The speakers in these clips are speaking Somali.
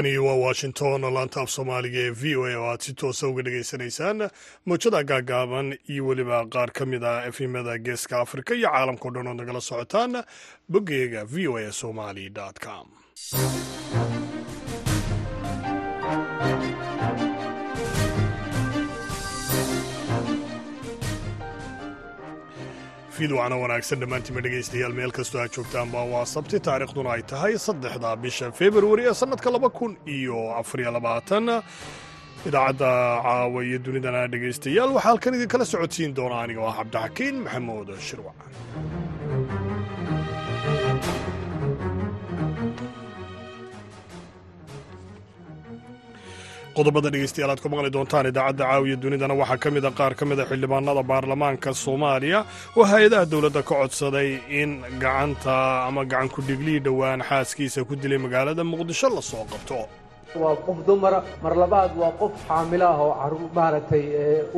halkani waa washington laanta af soomaaliga ee v o a oo aad si toosa uga dhegaysanaysaan mowjada gaagaaban iyo weliba qaar ka mid a efimada geeska afrika iyo caalamkao dhan oo nagala socotaan boggeega v o a somali com fiidwacna wanaagsan dhammaantiinba dhegaystayaal meel kastoo aad joogtaanba waa sabti taariikhduna ay tahay saddexda bisha februari ee sannadka laba kun iyo afariyo labaatan idaacadda caawa iyo dunidana dhegaystayaal waxaa halkan idinkala socodsiin doona aniga oo ah cabdixakiin maxamuud shirwac qodobada dhegeystayaal aad ku maqli doontaan idaacadda caawiya dunidana. Waxaa ka mid a qaar ka mida xildhibaanada baarlamaanka soomaaliya. Oo hay'adaha dowladda ka codsaday in gacanta ama gacan ku-dhiglii dhowaan xaaskiisa ku dilay magaalada muqdisho la soo qabto. Waa qof dumara mar labaad waa qof xaamilo ah oo carruur maaragtay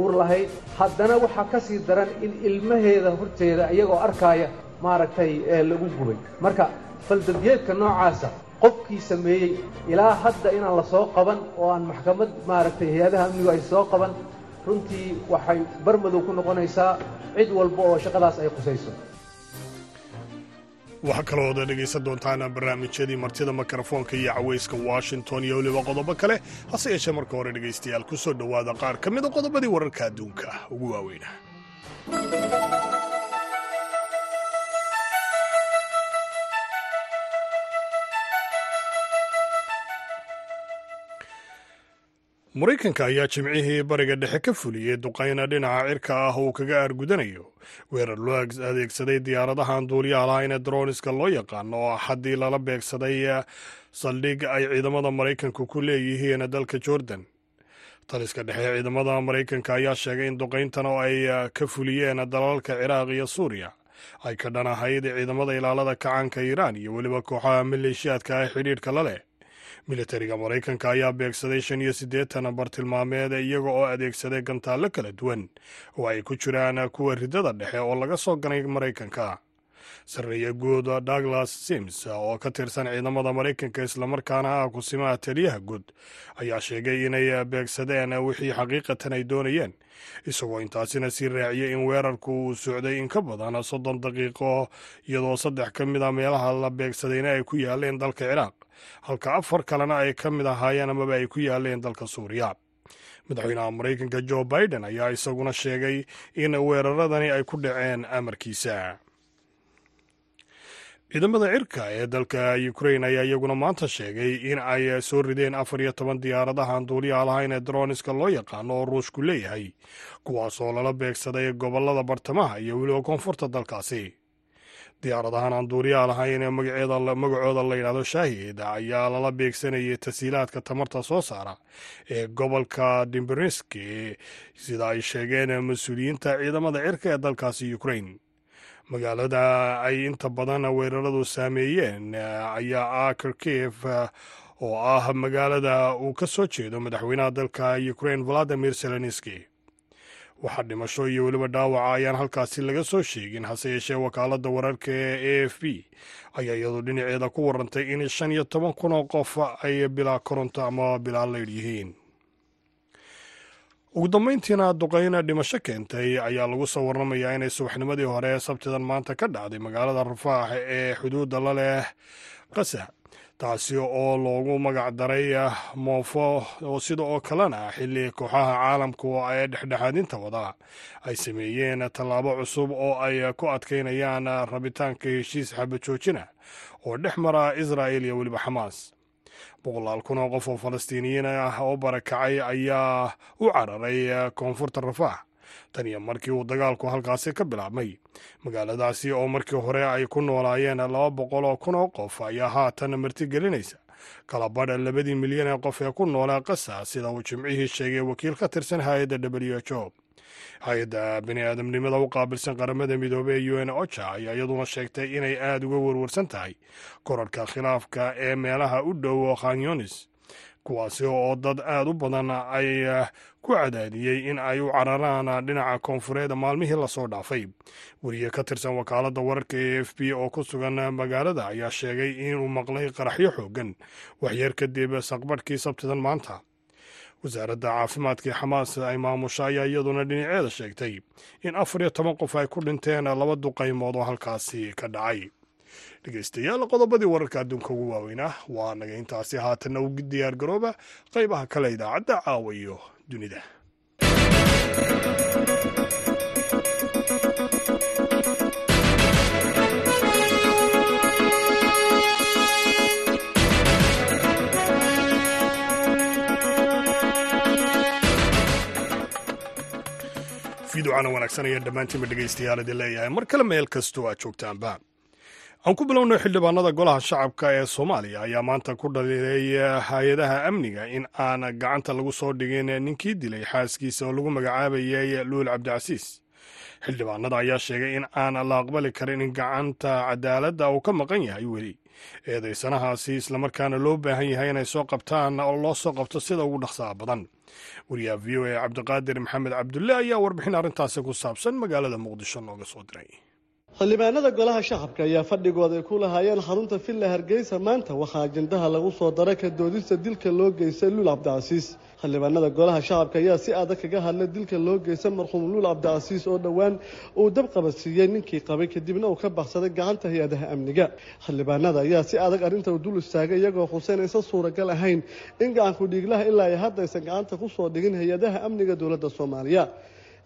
uur lahayd. Haddana waxaa ka sii daran in ilmaheeda horteeda iyagoo arkaaya maaragtay lagu gubay. Marka faldabyeedka noocaasa qofkii sameeyey. Ilaa hadda inaan la soo qaban oo aan maxkamad maaragtay hay'adaha amnigu ay soo qaban runtii waxay barmadow ku noqonaysaa cid walba oo shaqadaas ay qusayso. Waxaa kaloood dhegaysan doontaan barnaamijyadii martida mikrofoonka iyo cawayska washington iyo weliba qodobo kale. Hase yeeshee marka hore dhegaystayaal ku soo dhowaada qaar ka mida qodobadii wararka adduunka. Ugu waaweyna maraykanka ayaa jimcihii bariga dhexe ka fuliyey duqayna dhinaca cirka ah uu kaga aargudanayo. Weerar loo adeegsaday diyaaradahan duuliyaha lahayn ee loo yaqaano oo axaddii lala beegsaday saldhig ay ciidamada maraykanku ku leeyihiin dalka jordan. Taliska dhexe ciidamada maraykanka ayaa sheegay in duqayntan oo ay ka fuliyeen dalalka ciraaq iyo suuriya ay ka dhan ahayd ciidamada ilaalada kacaanka iiraan iyo weliba kooxaha maleeshiyaadka ah xidhiidhka la leh militariga maraykanka ayaa beegsaday shan iyo siddeetan bartilmaameed iyaga oo adeegsaday gantaallo kala duwan. Oo ay ku jiraan kuwa riddada dhexe oo laga soo ganay maraykanka sarreeye guud douglas sims oo ka tirsan ciidamada maraykanka islamarkaana ah kusimaha taliyaha guud ayaa sheegay inay beegsadeen wixii xaqiiqatan ay doonayeen isagoo intaasina sii raaciyey in weerarku uu socday in ka badan soddon daqiiqo iyadoo saddex ka mid a meelaha la beegsadayna ay ku yaaleen dalka ciraaq halka afar kalena ay ka mid ahaayeen amaba ay ku yaaleen dalka suuriya. Madaxweynaha maraykanka jo biden ayaa isaguna sheegay in weeraradani ay ku dhaceen amarkiisa ciidamada cirka ee dalka ukrain ayaa iyaguna maanta sheegay in ay soo rideen afar iyo toban diyaaradahan duuliyaha lahayn ee droniska loo yaqaano oo ruushku leeyahay kuwaasoo lala beegsaday gobollada bartamaha iyo weliba koonfurta dalkaasi. Diyaaradahan aan duuliyaha lahayn ee magacooda la yidhahdo shaahid ayaa lala beegsanayay tasiilaadka tamarta soo saara ee gobolka dimberneski sida ay sheegeen mas'uuliyiinta ciidamada cirka ee dalkaasi ukrain magaalada ay inta badan weeraradu saameeyeen ayaa ah kirkiv oo ah magaalada uu ka soo jeedo madaxweynaha dalka ukrain valadimir zelenski waxaa dhimasho iyo weliba dhaawaca ayaan halkaasi laga soo sheegin hase yeeshee wakaaladda wararka ee a f b ayaa iyadu dhinaceeda ku warantay in shan iyo toban kun oo qof ay bilaa koronto ama bilaa leydh yihiin ugu dambayntiina duqayna dhimasho keentay ayaa lagu soo warramayaa inay subaxnimadii hore sabtidan maanta ka dhacday magaalada rafaax ee xuduudda la leh qasa taasi oo loogu magac daray moofo oo sida oo kalena xilli kooxaha caalamku ee dhexdhexaadinta wada. Ay sameeyeen tallaabo cusub oo ay ku adkaynayaan rabitaanka heshiis xabajoojina oo dhex mara israa'il iyo weliba xamaas boqolaal kun oo qof oo falastiiniyiin ah oo barakacay ayaa u cararay koonfurta rafaax tan iyo markii uu dagaalku halkaasi ka bilaabmay magaaladaasi oo markii hore ay ku noolaayeen laba boqol oo kun oo qof ayaa haatan martigelinaysa kala badha labadii milyan ee qof ee ku noolaa qasa sida uu jimcihii sheegay wakiil ka tirsan hay'adda w h o hay'adda bini aadamnimada u qaabilsan qaramada midoobey ee u n ocha ayaa iyaduna sheegtay inay aada uga werwarsan tahay korarhka khilaafka ee meelaha u dhow khanyonis kuwaasi oo dad aad u badan ay ku cadaadiyey in ay u cararaan dhinaca koonfureed maalmihii la soo dhaafay weriye ka tirsan wakaaladda wararka e f b oo ku sugan magaalada ayaa sheegay inuu maqlay qaraxyo xoogan waxyar kadib saqbarhkii sabtidan maanta wasaaradda caafimaadkai xamaas ay maamusha ayaa iyaduna dhinaceeda sheegtay in afar iyo toban qof ay ku dhinteen laba duqaymood oo halkaasi ka dhacay. Dhegeystayaal qodobadii wararka adduunka ugu waaweynah waa naga intaasi haatanna u diyaar garooba qaybaha kale idaacadda caawa iyo dunida fiiducana wanaagsan ayaan dhammaantiinba dhegaystayaal idin leeyahay. Mar kale meel kastoo aad joogtaanba. Aan ku bilowno xildhibaanada golaha shacabka ee soomaaliya ayaa maanta ku dhaliilay hay'adaha amniga in aan gacanta lagu soo dhigin ninkii dilay xaaskiisa oo lagu magacaabayay luul cabdicasiis. Xildhibaanada ayaa sheegay in aan la aqbali karin in gacanta cadaaladda uu ka maqan yahay weli eedaysanahaasi islamarkaana loo baahan yahay inay soo qabtaan oo loo soo qabto sida ugu dhaqsaha badan. Wariyaha v o a cabdiqaadir maxamed cabdulle ayaa warbixin arrintaasi ku saabsan magaalada muqdisho nooga soo diray. Xildhibaanada golaha shacabka ayaa fadhigooda ay ku lahaayeen xarunta villa hargeysa maanta waxaa ajendaha lagu soo daray ka doodista dilka loo geystay luul cabdicasiis xildhibaanada golaha shacabka ayaa si adag kaga hadlay dilka loo geystay marxuum luul cabdicasiis oo dhowaan uu dab qabadsiiyey ninkii qabay kadibna uu ka baxsaday gacanta hay'adaha amniga. Xildhibaanada ayaa si adag arrinta u dul istaagay iyagoo xuseyn aysan suuragal ahayn in gacanku dhiiglaha ilaa ay haddaysan gacanta ku soo dhigin hay'adaha amniga dowladda soomaaliya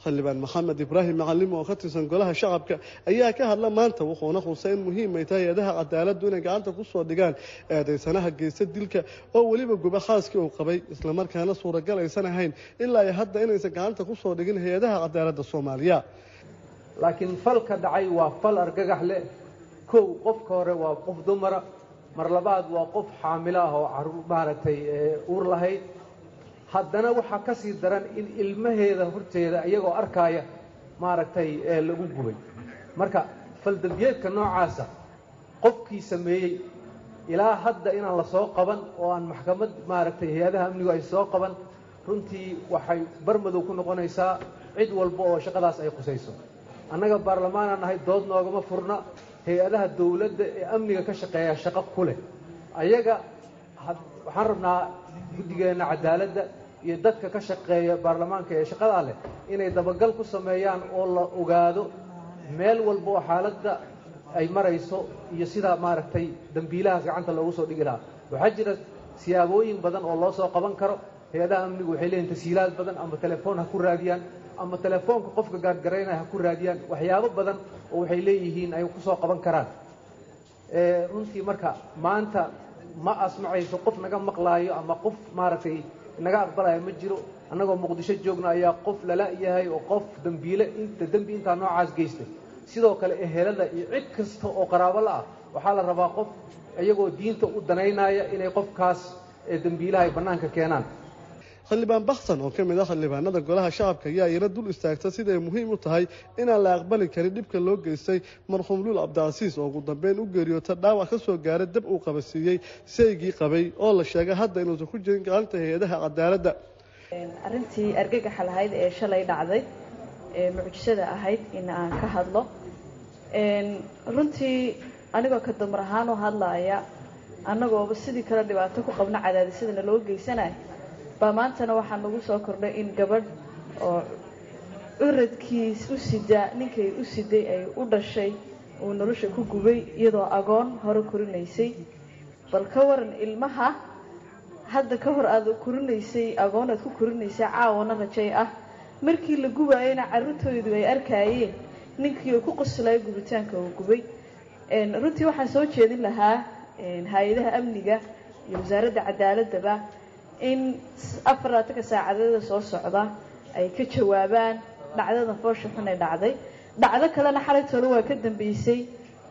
xildhibaan maxamed ibraahim macalim oo ka tirsan golaha shacabka ayaa ka hadla maanta wuxuuna xusay in muhiim ay tahay hay'adaha cadaaladdu inay gacanta ku soo dhigaan eedaysanaha geysta dilka oo weliba guba xaaskii uu qabay islamarkaana suuragal aysan ahayn ilaa ay hadda inaysan gacanta ku soo dhigin hay'adaha cadaaladda soomaaliya. Laakiin falka dhacay waa fal argagax leh. Kow qofka hore waa qof dumara mar labaad waa qof xaamilo ah oo maaragtay uur lahayd haddana waxaa ka sii daran in ilmaheeda horteeda iyagoo arkaaya maaragtay lagu gubay. Marka faldambiyeedka noocaasa qofkii sameeyey ilaa hadda inaan la soo qaban oo aan maxkamad maaragtay hay'adaha amnigu ay soo qaban runtii waxay barmadow ku noqonaysaa cid walba oo shaqadaas ay khusayso annaga baarlamaanaan nahay dood noogama furna hay'adaha dowladda ee amniga ka shaqeeya shaqo ku leh. Ayaga waxaan rabnaa guddigeenna cadaaladda iyo dadka ka shaqeeya baarlamaanka ee shaqadaa leh inay dabagal ku sameeyaan oo la ogaado meel walba oo xaaladda ay marayso iyo sidaa maaragtay dambiilahaas gacanta loogu soo dhigi lahaa. Waxaa jira siyaabooyin badan oo loo soo qaban karo. Hay'adaha amnigu waxay leeyihiin tasiilaad badan ama telefoon ha ku raadiyaan ama telefoonka qofka gaargaraynaya ha ku raadiyaan. Waxyaabo badan oo waxay leeyihiin ay ku soo qaban karaan. Runtii marka maanta ma asmacayso qof naga maqlaayo ama qof maaragtay naga aqbalaya ma jiro. Annagoo muqdisho joogna ayaa qof lala yahay oo qof dambiile inta dembi intaa noocaas geystay sidoo kale ehelada iyo cid kasta oo qaraabo la ah waxaa la rabaa qof iyagoo diinta u danaynaya inay qofkaas dembiilaha ay bannaanka keenaan xildhibaan baksan oo ka mid ah xildhibaanada golaha shacabka ayaa iyana dul istaagta siday muhiim u tahay inaan la aqbali karin dhibka loo geystay marxuum luul cabdicasiis oo ugu dambeyn u geeriyoota dhaawac ka soo gaaray dab uu qabasiiyey saygii qabay oo la sheegay hadda inuusan ku jirin gacanta hay'adaha cadaaladda. Arrintii argagaxa lahayd ee shalay dhacday ee mucjisada ahayd in aan ka hadlo. Runtii anigoo ka dumar ahaan u hadlaaya annagooba sidii kale dhibaato ku qabna cadaadisyadana loo geysanayo baa maantana waxaa nagu soo kordhay in gabadh oo curadkiis u sida ninkay u siday ay u dhashay uu nolosha ku gubay iyadoo agoon hore korinaysay bal ka waran ilmaha hadda ka hor aad korinaysay agoon aad ku korinaysay caawana rajay ah. Markii la gubaayana carruurtoodu ay arkaayeen. Ninkii uu ku qoslaya gubitaanka uu gubay. Runtii waxaan soo jeedin lahaa hay'adaha amniga iyo wasaaradda cadaaladaba in afar saacadeeda soo socda ay ka jawaabaan dhacdada foosha xun ee dhacday. Dhacdo kalena xalay tolo waa ka dambeysay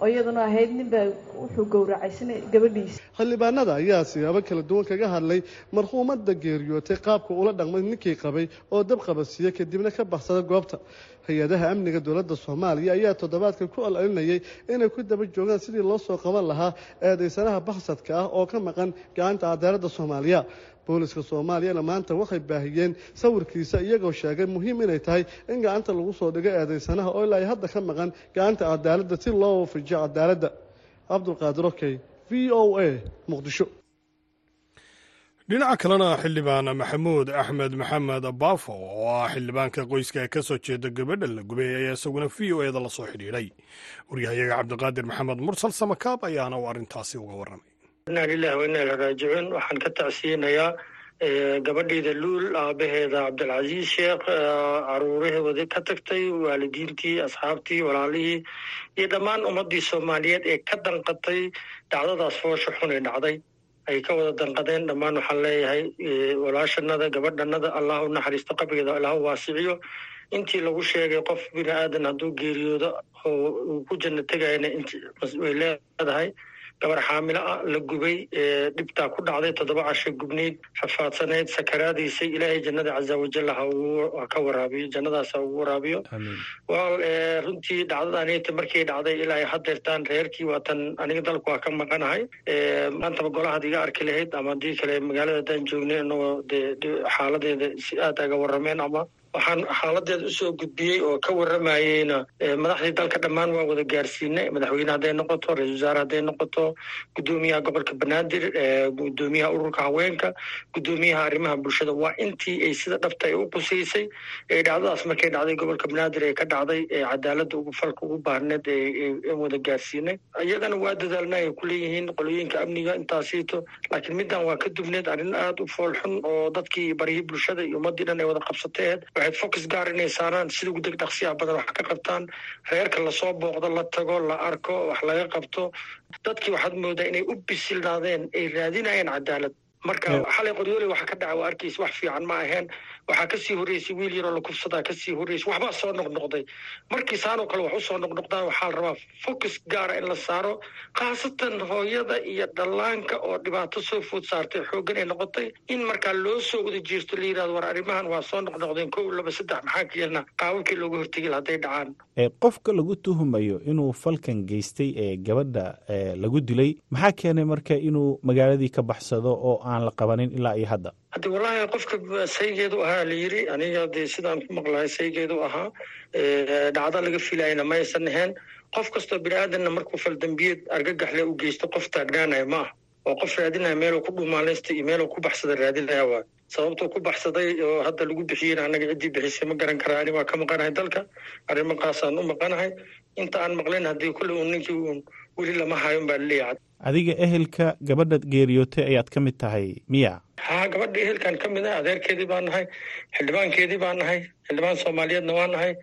oo iyaduna ahayd ninbaa wuxuu gowracaysan gabadhiisa. Xildhibaanada ayaa siyaabo kala duwan kaga hadlay marxuumadda geeriyootay qaabka ula dhaqmay ninkii qabay oo dab qabasiiya kadibna ka baxsada goobta. Hay'adaha amniga dowladda soomaaliya ayaa toddobaadka ku ololinayay inay ku daba joogaan sidii loo soo qaban lahaa eedaysanaha baxsadka ah oo ka maqan gacanta cadaaladda soomaaliya booliska soomaaliyana maanta waxay baahiyeen sawirkiisa iyagoo sheegay muhiim inay tahay in gacanta lagu soo dhigo eedaysanaha oo ilaa hadda ka maqan gacanta cadaaladda si loo waafajiyo cadaaladda cabdulqaadir okey v o a muqdisho. Dhinaca kalena xildhibaan maxamuud axmed maxamed baafo oo ah xildhibaanka qoyska ka soo jeeda gabadha la gubay ayaa isaguna v o eda la soo xidhiidhay. Waryahayaga cabdiqaadir maxamed mursal samakaab ayaana uu arrintaasi uga warramay inaa lilahi wa inaa ila raajicuun waxaan ka tacsiyinayaa gabadhayda luul aabaheeda cabdilcasiis sheekh caruuraheeda ka tagtay waalidiintii asxaabtii walaalihii iyo dhammaan ummaddii soomaaliyeed ee ka danqatay dhacdadaas foosha xun ee dhacday. Ay ka wada danqadeen dhammaan waxaan leeyahay walaashanada gabadhanada allah u naxariisto qabrigeeda allah u waasiciyo intii lagu sheegay qof bini aadan hadduu geeriyoodo oo uu ku janno tegayana way leedahay gabar xaamilo ah la gubay dhibtaa ku dhacday toddoba casho gubnayd rafaadsanayd sakaraadaysay ilaahay jannada caza wajal ha ka waraabiyo jannadaas ha ugu waraabiyo. Wal runtii dhacdadaanita markay dhacday ilaa ay hadeertaan reerkii waatan aniga dalku waa ka maqanahay. Maantaba golahaad iga arki lahayd ama haddii kale magaalada haddaan joognay inagoo dee xaaladeeda si aad aga warrameen ama waxaan xaaladeeda u soo gudbiyey oo ka warramayeyna madaxdii dalka dhammaan waa wada gaarsiinay. Madaxweyne hadday noqoto ra'isul wasaare hadday noqoto guddoomiyaha gobolka banaadir guddoomiyaha ururka haweenka guddoomiyaha arrimaha bulshada. Waa intii ay sida dhabta ay u qusaysay dhacdadaas markay dhacday gobolka banaadir ee ka dhacday ee cadaaladda ugu falka ugu baahneed ee wada gaarsiinay. Iyagana waa dadaalna ay kuleeyihiin qolooyinka amniga intaasiito laakiin middan waa ka dubneed arrin aada u fool xun oo dadkii baryihii bulshada iyo ummaddii dhan ay wada qabsateed waxay focus gaar inay saaraan sida ugu deg dhaqsiyaha badan wax ka qabtaan. Reerka la soo booqdo la tago la arko wax laga qabto. Dadkii waxaad moodaa inay u bisilnaadeen ay raadinayeen cadaalad marka xalay qoryooley waxa ka dhaca waa arkaysa wax fiican ma aheen waxaa ka sii horreysay wiil yaroo la kufsadaa ka sii horreysay waxbaa soo noqnoqday. Markii saanoo kale wax u soo noqnoqdaan waxaa la rabaa focus gaara in la saaro khaasatan hooyada iyo dhallaanka oo dhibaato soo food saartay xooggan ay noqotay. In markaa loo soo wada jiirto la yidhahdo war arrimahan waa soo noqnoqdeen kow laba saddex maxaa ka yeelna qaababkii looga hortegay hadday dhacaan. Qofka lagu tuhumayo inuu falkan geystay ee gabadha lagu dilay maxaa keenay marka inuu magaaladii ka baxsado oo aan la qabanin ilaa iyo hadda. Haddi wallaahi qofka saygeedu ahaa la yiri aniga dee sidaan ku maqlahay saygeedu ahaa dhacdo laga filayna ma aysan ahayn. Qof kastoo bini aadanna markuu faldambiyeed argagaxle u geysto qof taagnaanaya ma ah oo qof raadinaya meeluu ku dhumaalaysta iyo meeluu ku baxsada raadinaya waa. Sababtuu ku baxsaday oo hadda lagu bixiyeyna annaga ciddii bixisay ma garan karaa ani ka maqanahay dalka. Arrimankaasaan u maqanahay. Inta aan maqlayn haddii kulle uun ninkii weli lama hayon baa la leeyahay adiga ehelka gabadha geeriyootay ayaad ka mid tahay miya. Haa gabadha ehelkan ka mid ah adeerkeedii baan nahay xildhibaankeedii baan nahay xildhibaan soomaaliyeedna waan nahay.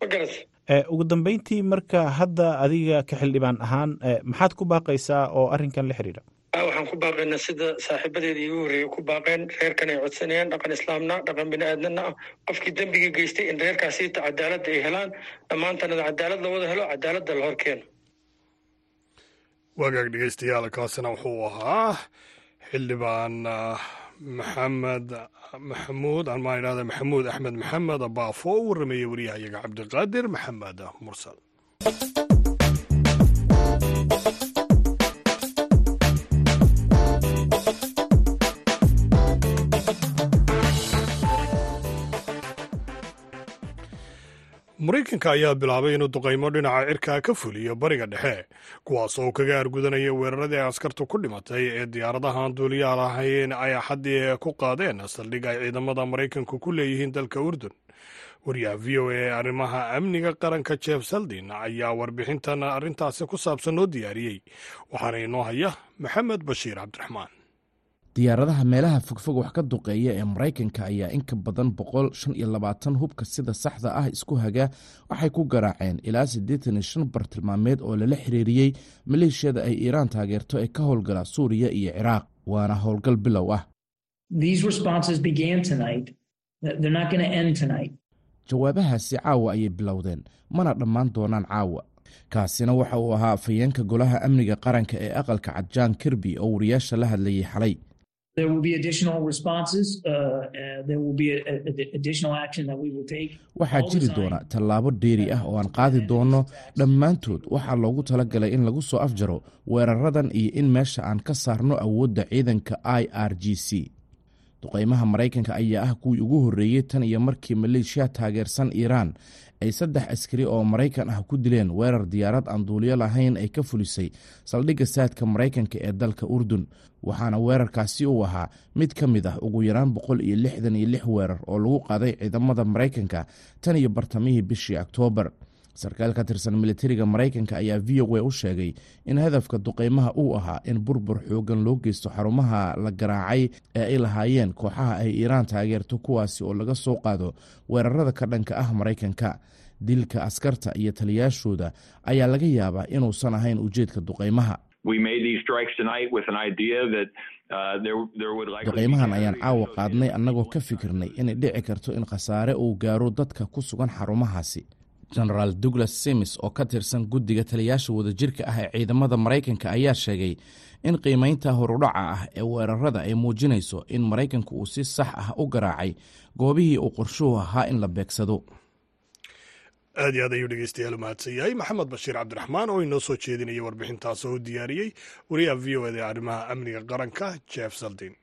Ma garas. Ugu dambeyntii marka hadda adiga ka xildhibaan ahaan maxaad ku baaqaysaa oo arrinkan la xidhiidha waxaan ku baaqaynaa sida saaxiibadeeda iigu horreeyay ku baaqeen reerkan ay codsanayaan dhaqan islaamna dhaqan bini aadnana ah qofkii dembiga geystay in reerkaasiita cadaaladda ay helaan dhammaantanada cadaalad la wada helo cadaaladda la hor keeno wagaag dhegeystayaal kaasina wuxuu ahaa xildhibaan maxamed maxamuud anmaa idhahda maxamuud axmed maxamed baafo u warrameeyey waryahayaga cabdiqaadir maxamed mursal maraykanka ayaa bilaabay inuu duqaymo dhinaca cirkaa ka fuliyo bariga dhexe kuwaas oo kaga argudanaya weeraradii askartu ku dhimatay ee diyaaradahan duuliyaha lahayn ay axaddii ku qaadeen saldhig ay ciidamada maraykanku ku leeyihiin dalka urdun. Wariyaha v o a ee arrimaha amniga qaranka jeef saldin ayaa warbixintan arrintaasi ku saabsan noo diyaariyey waxaana inoo haya maxamed bashiir cabdiraxmaan diyaaradaha meelaha fogfog wax ka duqeeya ee maraykanka ayaa in ka badan boqol shan iyo labaatan hubka sida saxda ah isku haga waxay ku garaaceen ilaa siddeetan iyo shan bartilmaameed oo lala xiriiriyey maleeshiyada ay iiraan taageerto ee ka howlgala suuriya iyo ciraaq waana howlgal bilow ah. Jawaabahaasi caawa ayay bilowdeen mana dhammaan doonaan caawa. Kaasina waxa uu ahaa afhayeenka golaha amniga qaranka ee aqalka cad jan kirby oo wariyaasha la hadlayay xalay There will be additional responses. Uh, there will be additional action that we will take. waxaa jiri doona tallaabo dheeri ah oo aan qaadi doonno dhammaantood waxaa loogu talagalay in lagu soo afjaro weeraradan iyo in meesha aan ka saarno awoodda ciidanka i r g c duqaymaha maraykanka ayaa ah kuwii ugu horreeyey tan iyo markii maleeshiya taageersan iiraan ay saddex askari oo maraykan ah ku dileen weerar diyaarad aan duuliyo lahayn ay ka fulisay saldhigga saadka maraykanka ee dalka urdun. Waxaana weerarkaasi uu ahaa mid ka mid ah ugu yaraan boqol iyo lixdan iyo lix weerar oo lagu qaaday ciidamada maraykanka tan iyo bartamihii bishii oktoobar sarkaal ka tirsan militariga maraykanka ayaa v o a u sheegay in hadafka duqaymaha uu ahaa in burbur xoogan loo geysto xarumaha la garaacay ee ay lahaayeen kooxaha ay iiraan taageerto kuwaasi oo laga soo qaado weerarada ka dhanka ah maraykanka. Dilka askarta iyo taliyaashooda ayaa laga yaabaa inuusan ahayn ujeedka duqaymaha duqaymahan ayaan caawa qaadnay annagoo ka fikirnay inay dhici karto in khasaare uu gaaro dadka ku sugan xarumahaasi genaraal douglas simis oo ka tirsan guddiga taliyaasha wadajirka ah ee ciidamada maraykanka ayaa sheegay in qiimaynta horudhaca ah ee weerarada ay muujinayso in maraykanku uu si sax ah u garaacay goobihii uu qorshuhu ahaa in la beegsado. Aad iyo aad ayuu dhegeystayaal mahadsan yahay maxamed bashiir cabdiraxmaan oo inoo soo jeedinaya warbixintaas oo u diyaariyey wariyaha v o eda arrimaha amniga qaranka jeef saldin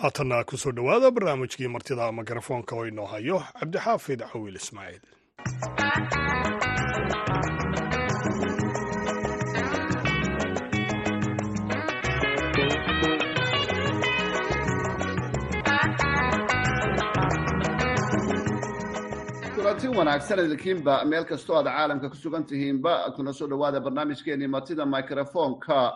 haatanna ku soo dhowaada barnaamijkii martida mikrofoonka oo inoo hayo cabdixaafid cawiil ismaaciil. Kulanti wanaagsan idinkiinba meel kastoo aad caalamka ku sugan tihiinba kuna soo dhowaada barnaamijkeenii martida microfonka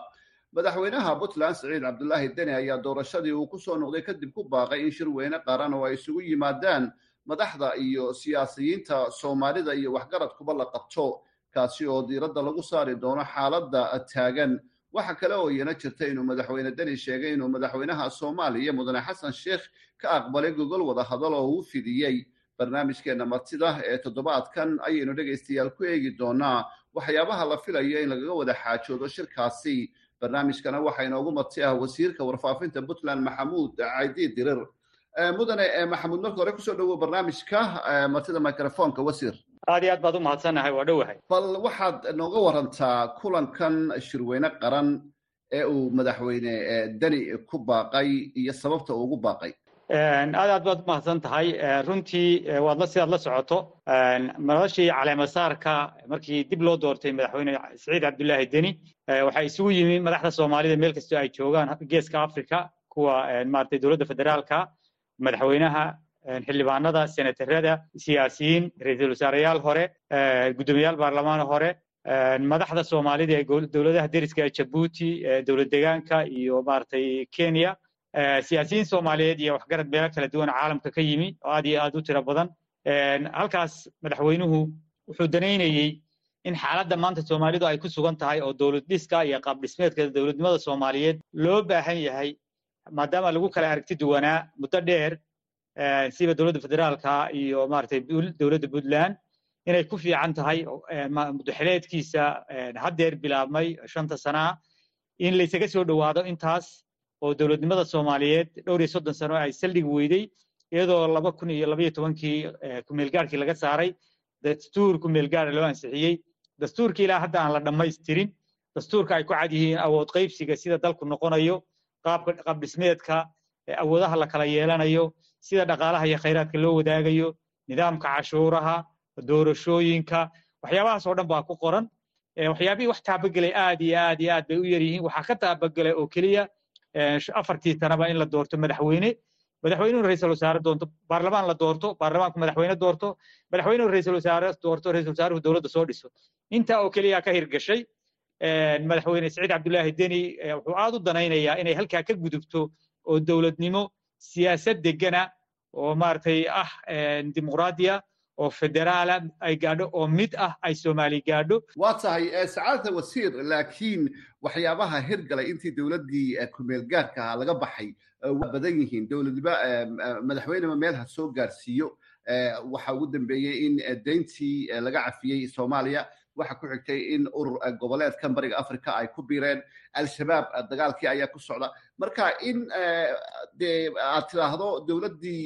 madaxweynaha puntland siciid cabdulaahi deni ayaa doorashadii uu ku soo noqday kadib ku baaqay in shir weyne qaran oo ay isugu yimaadaan madaxda iyo siyaasiyiinta soomaalida iyo waxgaradkuba la qabto kaasi oo diiradda lagu saari doono xaaladda taagan. Waxa kale oo iyana jirta inuu madaxweyne deni sheegay inuu madaxweynaha soomaaliya mudane xasan sheikh ka aqbalay gogol wada hadal oo uu fidiyey. Barnaamijkeenna martida ee toddobaadkan ayaynu dhegaystayaal ku eegi doonaa waxyaabaha la filayo in lagaga wada xaajoodo shirkaasi barnaamijkana waxaa inoogu marti ah wasiirka warfaafinta puntland maxamuud caydi dirir. Mudane maxamuud marka hore ku soo dhowow barnaamijka martida microfonka wasiir. Aad iyo aad baad u mahadsannahay waa dhowahay bal waxaad nooga warantaa kulankan shirweyne qaran ee uu madaxweyne deni ku baaqay iyo sababta uu ugu baaqay. Aad aad baad umahadsan tahay runtii waad la sidaad la socoto. Noloshii caleemasaarka markii dib loo doortay madaxweyne siciid cabdulaahi deni waxaa isugu yimi madaxda soomaalida meel kastoo ay joogaan geeska africa kuwa maratay dowladda federaalka madaxweynaha xildhibaanada senatarada siyaasiyiin ra'iisul wasaareyaal hore guddoomiyaal baarlamaan hore madaxda soomaalida ee dowladaha deriska ee jabuuti dowlad degaanka iyo maratay kenya. Siyaasiyiin soomaaliyeed iyo waxgarad meelo kala duwan caalamka ka yimi oo aad iyo aad u tiro badan. Halkaas madaxweynuhu wuxuu danaynayey in xaaladda maanta soomaalidu ay ku sugan tahay oo dowlad dhiska iyo qaab dhismeedka dowladnimada soomaaliyeed loo baahan yahay maadaama lagu kala aragti duwanaa muddo dheer siba dowladda federaalka iyo maratay dowladda puntland inay ku fiican tahay mudaxileedkiisa haddeer bilaabmay shanta sanaa in laysaga soo dhowaado intaas oo dowladnimada soomaaliyeed dhowr iyo soddon sano ay saldhigi weyday iyadoo laba kun iyo labaiyo tobankii kumeelgaarkii laga saaray dastuur kumeelgaara loo ansixiyey dastuurkii ilaa hadda aan la dhammaystirin. Dastuurka ay ku cad yihiin awood qaybsiga sida dalku noqonayo qaabka qaab dhismeedka awoodaha la kala yeelanayo sida dhaqaalaha iyo khayraadka loo wadaagayo nidaamka cashuuraha doorashooyinka waxyaabahaas oo dhan baa ku qoran. Waxyaabihii wax taabagelay aad iyo aad iyo aad bay u yar yihiin waxaa ka taabagelay oo keliya afartii tanaba in la doorto madaxweyne madaxweynuhu ra'iisul wasaare doonto baarlamaan la doorto baarlamaanku madaxweyne doorto madaxweynuhu ra'iisul wasaare doorto ra'isul wasaaruhu dowladda soo dhiso. Intaa oo keliya ka hirgashay madaxweyne siciid cabdulaahi deni wuxuu aad u danaynayaa inay halkaa ka gudubto oo dowladnimo siyaasad degana oo maaragtay ah dimuqraadiya oo federaala ay gaadho oo mid ah ay soomaali gaadho. Waa tahay sacaadata wasiir laakiin waxyaabaha hirgalay intii dowladdii kumeelgaarka ahaa laga baxay waa badan yihiin dowladnimo madaxweyneba meel ha soo gaarsiiyo. Waxa ugu dambeeyey in deyntii laga cafiyey soomaaliya. Waxa ku xigtay in urur goboleedkan bariga africa ay ku biireen. Al-shabaab dagaalkii ayaa ku socda. Marka in dee aad tidhaahdo dowladdii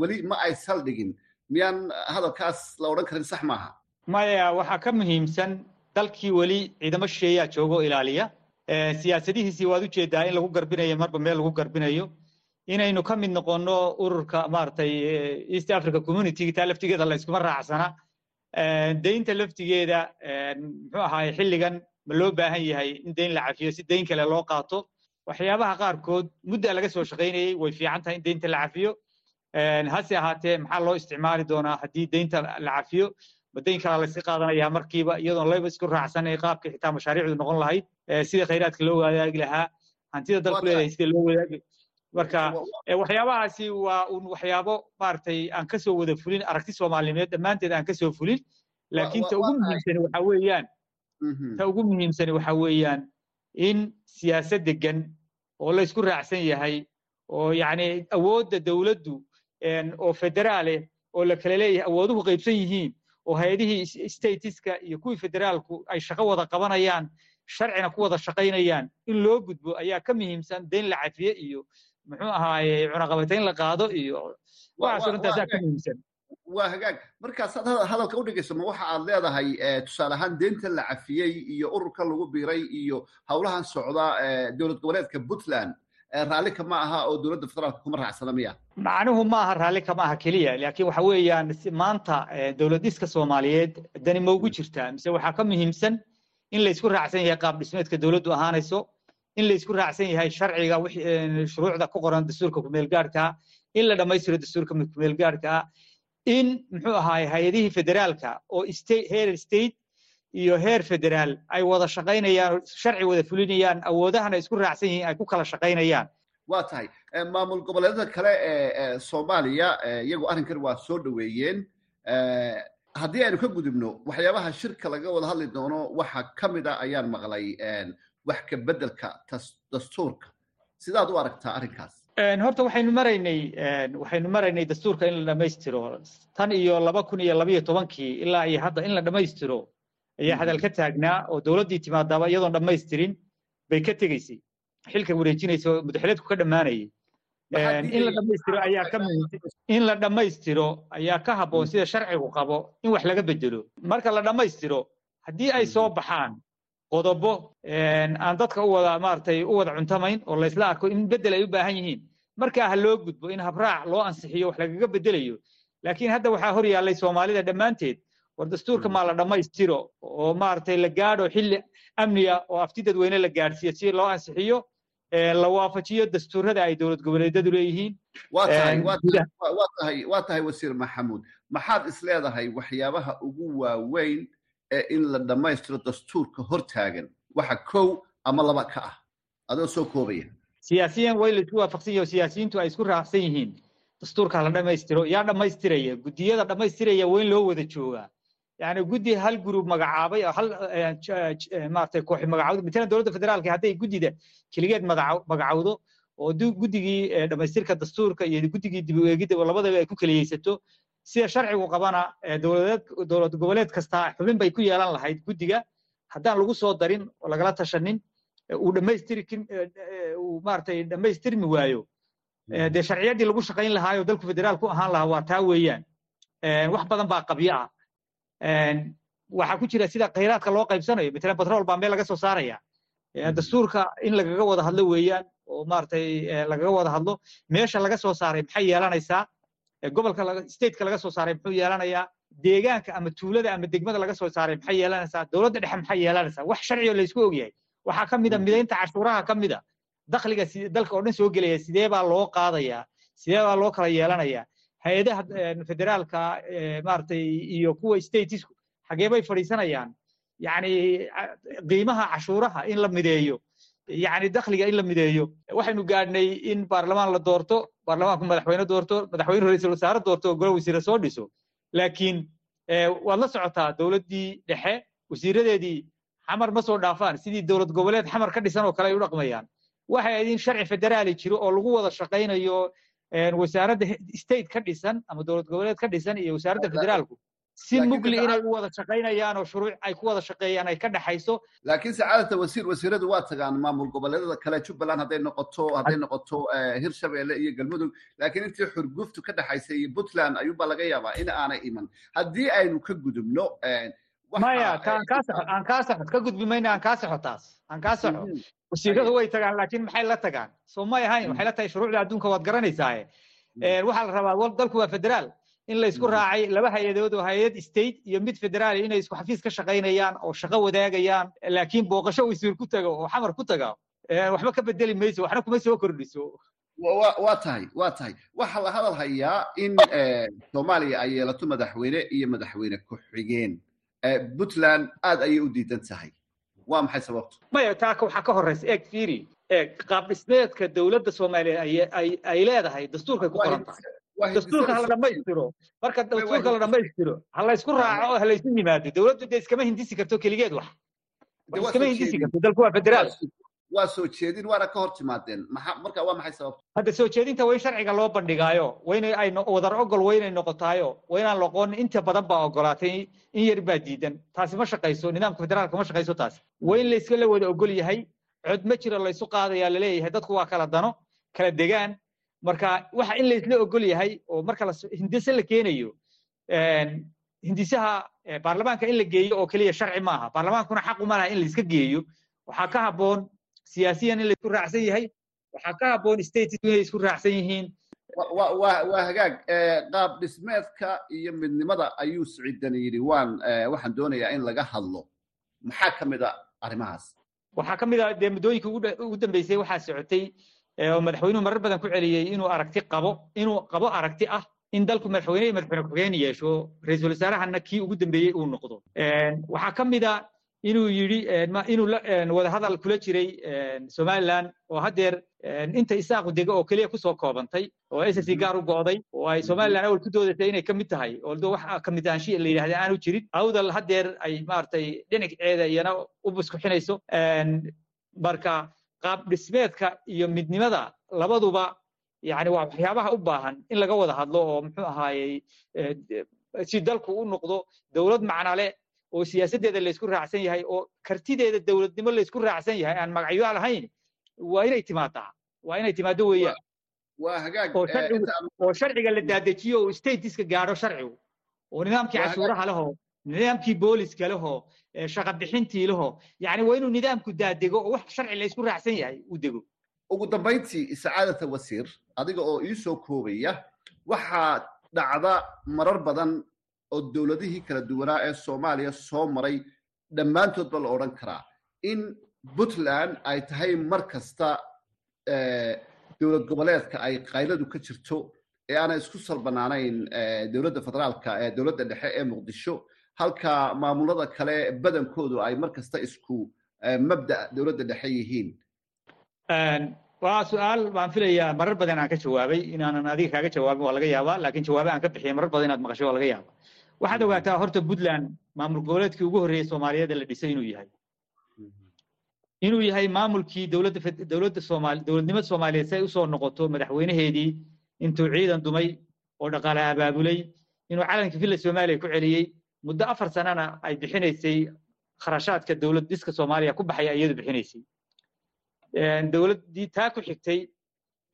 weli ma ay saldhigin miyaan hadalkaas la odhan karin sax maaha? Maya waxaa ka muhiimsan dalkii weli ciidamo shisheeyaa jooga oo ilaaliya siyaasadihiisii waad u jeedaa in lagu garbinayo marba meel lagu garbinayo. Inaynu ka mid noqonno ururka maaragtay east africa community taa laftigeeda la raacsana. Deynta laftigeeda muxuu ahaay xilligan ma loo baahan yahay in deyn la cafiyo si deyn kale loo qaato. Waxyaabaha qaarkood muddaa laga soo shaqaynayey way fiican tahay in deynta la cafiyo. Hase ahaatee maxaa loo isticmaali doonaa haddii deynta la cafiyo deyn kalaa layska qaadanayaa markiiba iyadoon layba isku raacsan ee qaabka xitaa mashaariicdu noqon lahayd sida khayraadka loo wadaagi lahaa hantida dalku leedahay sida loo wadaagi. Marka waxyaabahaasi waa un waxyaabo maaragtay aan ka soo wada fulin aragti soomaaliyeed dhammaanteed aan ka soo fulin. Laakiin ta ugu muhiimsani waxa weeyaan ta ugu muhiimsani waxa weeyaan in siyaasad degan oo la isku raacsan yahay oo yacni awoodda dowladdu oo federaale oo la kala leeyahay awooduhu qaybsan yihiin oo hay'adihii statiska iyo kuwii federaalku ay shaqo wada qabanayaan sharcina ku wada shaqaynayaan in loo gudbo ayaa ka muhiimsan deyn la cafiye iyo muxuu ahaaye cunaqabatayn la qaado iyo waxaasoo dhintaasaa ka muhiimsan. Waa hagaag. Markaasaad hadalka u dhigayso ma waxa aad leedahay tusaale ahaan deynta la cafiyey iyo ururka lagu biiray iyo howlahan socda dowlad goboleedka puntland raalli kama aha oo dowladda federaalka kuma raacsana miya. Macnuhu ma aha raalli kama aha keliya laakiin waxa weeyaan maanta dowlad dhiska soomaaliyeed dani ma ugu jirtaa. Mise waxaa ka muhiimsan in laysku raacsan yahay qaab dhismeedka dowladdu ahaanayso in laysku raacsan yahay sharciga shuruucda ku qoran dastuurka kumeelgaarkaa in la dhammaystiro dastuurka kumeelgaarkaa in muxuu ahaay hay'adihii federaalka oo heer state iyo heer federaal ay wada shaqaynayaan sharci wada fulinayaan awoodahana isku raacsan yihiin ay ku kala shaqaynayaan. Waa tahay. Maamul goboleedada kale ee soomaaliya iyagu arrinkan waa soo dhoweeyeen. Haddii aynu ka gudubno waxyaabaha shirka laga wada hadli doono waxa ka mid a ayaan maqlay wax ka beddelka dastuurka. Sidaad u aragtaa arrinkaas. Horta waxaynu maraynay waxaynu maraynay dastuurka in la dhammaystiro. Tan iyo laba kun iyo labayo tobankii ilaa iyo hadda in la dhammaystiro ayaa hadal ka taagnaa oo dowladdii timaadaaba iyadoon dhammaystirin bay ka tegeysay xilka wareejinaysa oo mudaxileedku ka dhammaanayay in la dhammaystiro ayaa ka in la dhammaystiro ayaa ka habboon sida sharcigu qabo in wax laga bedelo. Marka la dhammaystiro haddii ay soo baxaan qodobo aan dadka u wada maaragtay u wada cuntamayn oo laysla arko in beddel ay u baahan yihiin markaa ha loo gudbo in habraac loo ansixiyo wax lagaga beddelayo. Laakiin hadda waxaa hor yaallay soomaalida dhammaanteed war dastuurka maa la dhammaystiro oo maaragtay la gaadho xilli amniga oo afti dadweyne la gaadhsiiyo si loo ansixiyo la waafajiyo dastuurada ay dowlad goboleedyadu leeyihiin. Waa tahay wasiir maxamuud. Maxaad is leedahay waxyaabaha ugu waaweyn ee in la dhammaystiro dastuurka hortaagan waxa kow ama laba ka ah. Adoo soo koobaya siyaasiyan way la isku waafaqsan yahay oo siyaasiyiintu ay isku raacsan yihiin. Dastuurka la dhammaystiro yaa dhammaystiraya guddiyada dhammaystiraya waa in loo wada joogaa yani guddi hal gurub magacaabay oo hal maaragtay kooxi magacawdo matalan dowladda federaalka hadday guddida keligeed magacawdo oo guddigii dhammaystirka dastuurka iyo guddigii dib u eegidda labadaba ay ku keliyeysato sida sharcigu qabana dowlad goboleed kasta xubin bay ku yeelan lahayd guddiga. Haddaan lagu soo darin oo lagala tashanin uu dhammaystiri uu maaragtay dhammaystirmi waayo. Dee sharciyaddii lagu shaqayn lahaayoo dalku federaal ku ahaan lahaa waa taa weeyaan. Wax badan baa qabyo ah waxaa ku jira sida khayraadka loo qaybsanayo. Matalan batrool baa meel laga soo saaraya. Dastuurka in lagaga wada hadlo weeyaan oo maaragtay lagaga wada hadlo meesha laga soo saaray maxay yeelanaysaa? Gobolka stateka laga soo saaray muxuu yeelanayaa? Deegaanka ama tuulada ama degmada laga soo saaray maxay yeelanaysaa? Dowladda dhexe maxay yeelanaysaa? Wax sharciyo laysku ogyahay. Waxaa ka a midaynta cashuuraha ka mid a dakhliga dalka oo dhan soo gelaya sidee baa loo qaadayaa? Sidee baa loo kala yeelanayaa hay'adaha federaalka maaragtay iyo kuwa statesku xagee bay fadhiisanayaan yacni qiimaha cashuuraha in la mideeyo yacni dakhliga in la mideeyo waxaynu gaadhnay in baarlamaan la doorto baarlamaanku madaxweyne doorto madaxweyne ra'iisul wasaare doorto oo golo wasiire soo dhiso. Laakiin waad la socotaa dowladdii dhexe wasiiradeedii xamar ma soo dhaafaan. Sidii dowlad goboleed xamar ka dhisan oo kale ay u dhaqmayaan. Waxay ahayd in sharci federaali jiro oo lagu wada shaqaynayo wasaaradda state ka dhisan ama dowlad goboleed ka dhisan iyo wasaaradda federaalku. Si mugli inay u wada shaqaynayaan oo shuruuc ay ku wada shaqeeyaan ay ka dhaxayso. Laakiin sacaadata wasiir wasiiradu waa tagaan maamul goboleedada kale jubbaland hadday noqoto hadday noqoto hirshabelle iyo galmudug. Laakiin intii xurguftu ka dhaxaysay iyo puntland ayuunbaa laga yaabaa in aanay iman. Haddii aynu ka gudubno maya aan kaa saxo ka gudbi mayna aan kaa saxo taas. Aan kaa saxo wasiiradu way tagaan laakiin maxay la tagaan? Soo may ahayn waxay la tahay shuruucda adduunka waad garanaysaaye waxaa la rabaa dalku waa federaal in la isku raacay laba hay'adood oo hay'ad state iyo mid federaal inay isku xafiis ka shaqaynayaan oo shaqo wadaagayaan laakiin booqasho wasiir ku tago oo xamar ku taga waxba ka bedeli mayso waxna kuma soo kordhiso. Waa tahay waa tahay. Waxaa la hadal hayaa in soomaaliya ay yeelato madaxweyne iyo madaxweyne ku-xigeen puntland aad ayay u diidan tahay. Waa maxay sababtu? Maya taaka waxaa ka horeysa eeg fiiri eeg qaab dhismeedka dowladda soomaaliya ay leedahay dastuurkay ku qoran tahay. Dastuurka hala dhammaystiro marka dastuurka la dhammaystiro ha la isku raaco ha la isu yimaado. Dowladdu dee iskama hindisi karto keligeed wax. Iskama hindisi karto dalku waa federaal waa soo jeedin waana ka hor timaadeen. Marka waa maxay sababtu hadda soo jeedinta waa in sharciga loo bandhigaayo. Wayna ay wadar ogol waynay noqotaayo. Waynaan loqoon inta badan baa ogolaatay in yar baa diidan. Taasi ma shaqayso nidaamka federaalka ma shaqayso taasi. Waa layska la wada ogol yahay cod ma jiro laysu qaadayaa la leeyahay dadku waa kala dano kala degaan. Marka waxa in laysla ogol yahay oo marka hindise la keenayo hindisaha baarlamaanka in la geeyo oo keliya sharci maaha baarlamaankuna xaq uma laha in layska geeyo. Waxaa ka habboon siyaasiyan in laysku raacsan yahay waxaa ka habboon states inay isku raacsan yihiin. Waa hagaag qaab dhismeedka iyo midnimada ayuu siciidan yidhi. Waan waxaan doonayaa in laga hadlo. Maxaa ka mid a arrimahaas? Waxaa ka mid a dee muddooyinka ugu dambeysay waxaa socotay oo madaxweynuhu marar badan ku celiyey inuu aragti qabo inuu qabo aragti ah in dalku madaxweyne iyo madaxweyne ku-xigeen yeesho. Ra'iisul wasaarahana kii ugu dambeeyey uu noqdo. Waxaa ka mid a inuu yidhi inuu wadahadal kula jiray somaliland oo haddeer inta isaaqu dega oo keliya ku soo koobantay oo s c gaar u go'day oo ay somaliland awal ku doodaysay inay ka mid tahay. Oo wax ka mid ahaanshiya la yidhahda aanu jirin awdal haddeer ay maaragtay dhinaceeda iyana u buskuxinayso marka qaab dhismeedka iyo midnimada labaduba yani waa waxyaabaha u baahan in laga wada hadlo oo muxuu ahaayey si dalku u noqdo dowlad macnale oo siyaasaddeeda laysku raacsan yahay oo kartideeda dowladnimo laysku raacsan yahay aan magacyo lahayn waa inay timaadaa. Waa inay timaado weeyaan. Oo sharciga la daadejiyo oo statiska gaadho sharcigu. Oo nidaamkii cashuuraha lehoo nidaamkii booliska lehoo shaqa bixintii yani waa inuu nidaamku daadego oo wax sharci laysku raacsan yahay uu dego. Ugu dambayntii sacaadata wasiir adiga oo ii soo koobaya waxaa dhacda marar badan oo dowladihii kala duwanaa ee soomaaliya soo maray dhammaantoodba la odhan karaa. In puntland ay tahay mar kasta dowlad goboleedka ay qayladu ka jirto ee aanay isku salbanaanayn dowladda federaalka ee dowladda dhexe ee muqdisho halka maamulada kale badankoodu ay mar kasta isku mabda dowladda dhexe yihiin waa su'aal baan filayaa marar badan aan ka jawaabay. Inaanan adiga kaaga jawaabin waa laga yaabaa laakiin jawaabe aan ka bixiyay marar badan inaad maqasho waa laga yaabaa. Waxaad ogaataa horta puntland maamul goboleedkii ugu horreeyey soomaaliyeed la dhisay inuu yahay. Inuu yahay maamulkii dowladda dowladda soomaali dowladnimada soomaaliyeed si ay u soo noqoto madaxweynaheedii intuu ciidan dumay oo dhaqaale abaabulay inuu calankii villa soomaaliya ku celiyey muddo afar sanana ay bixinaysay kharashaadka dowlad dhiska soomaaliya ku baxaya iyadu bixinaysay dowladdii taa ku xigtay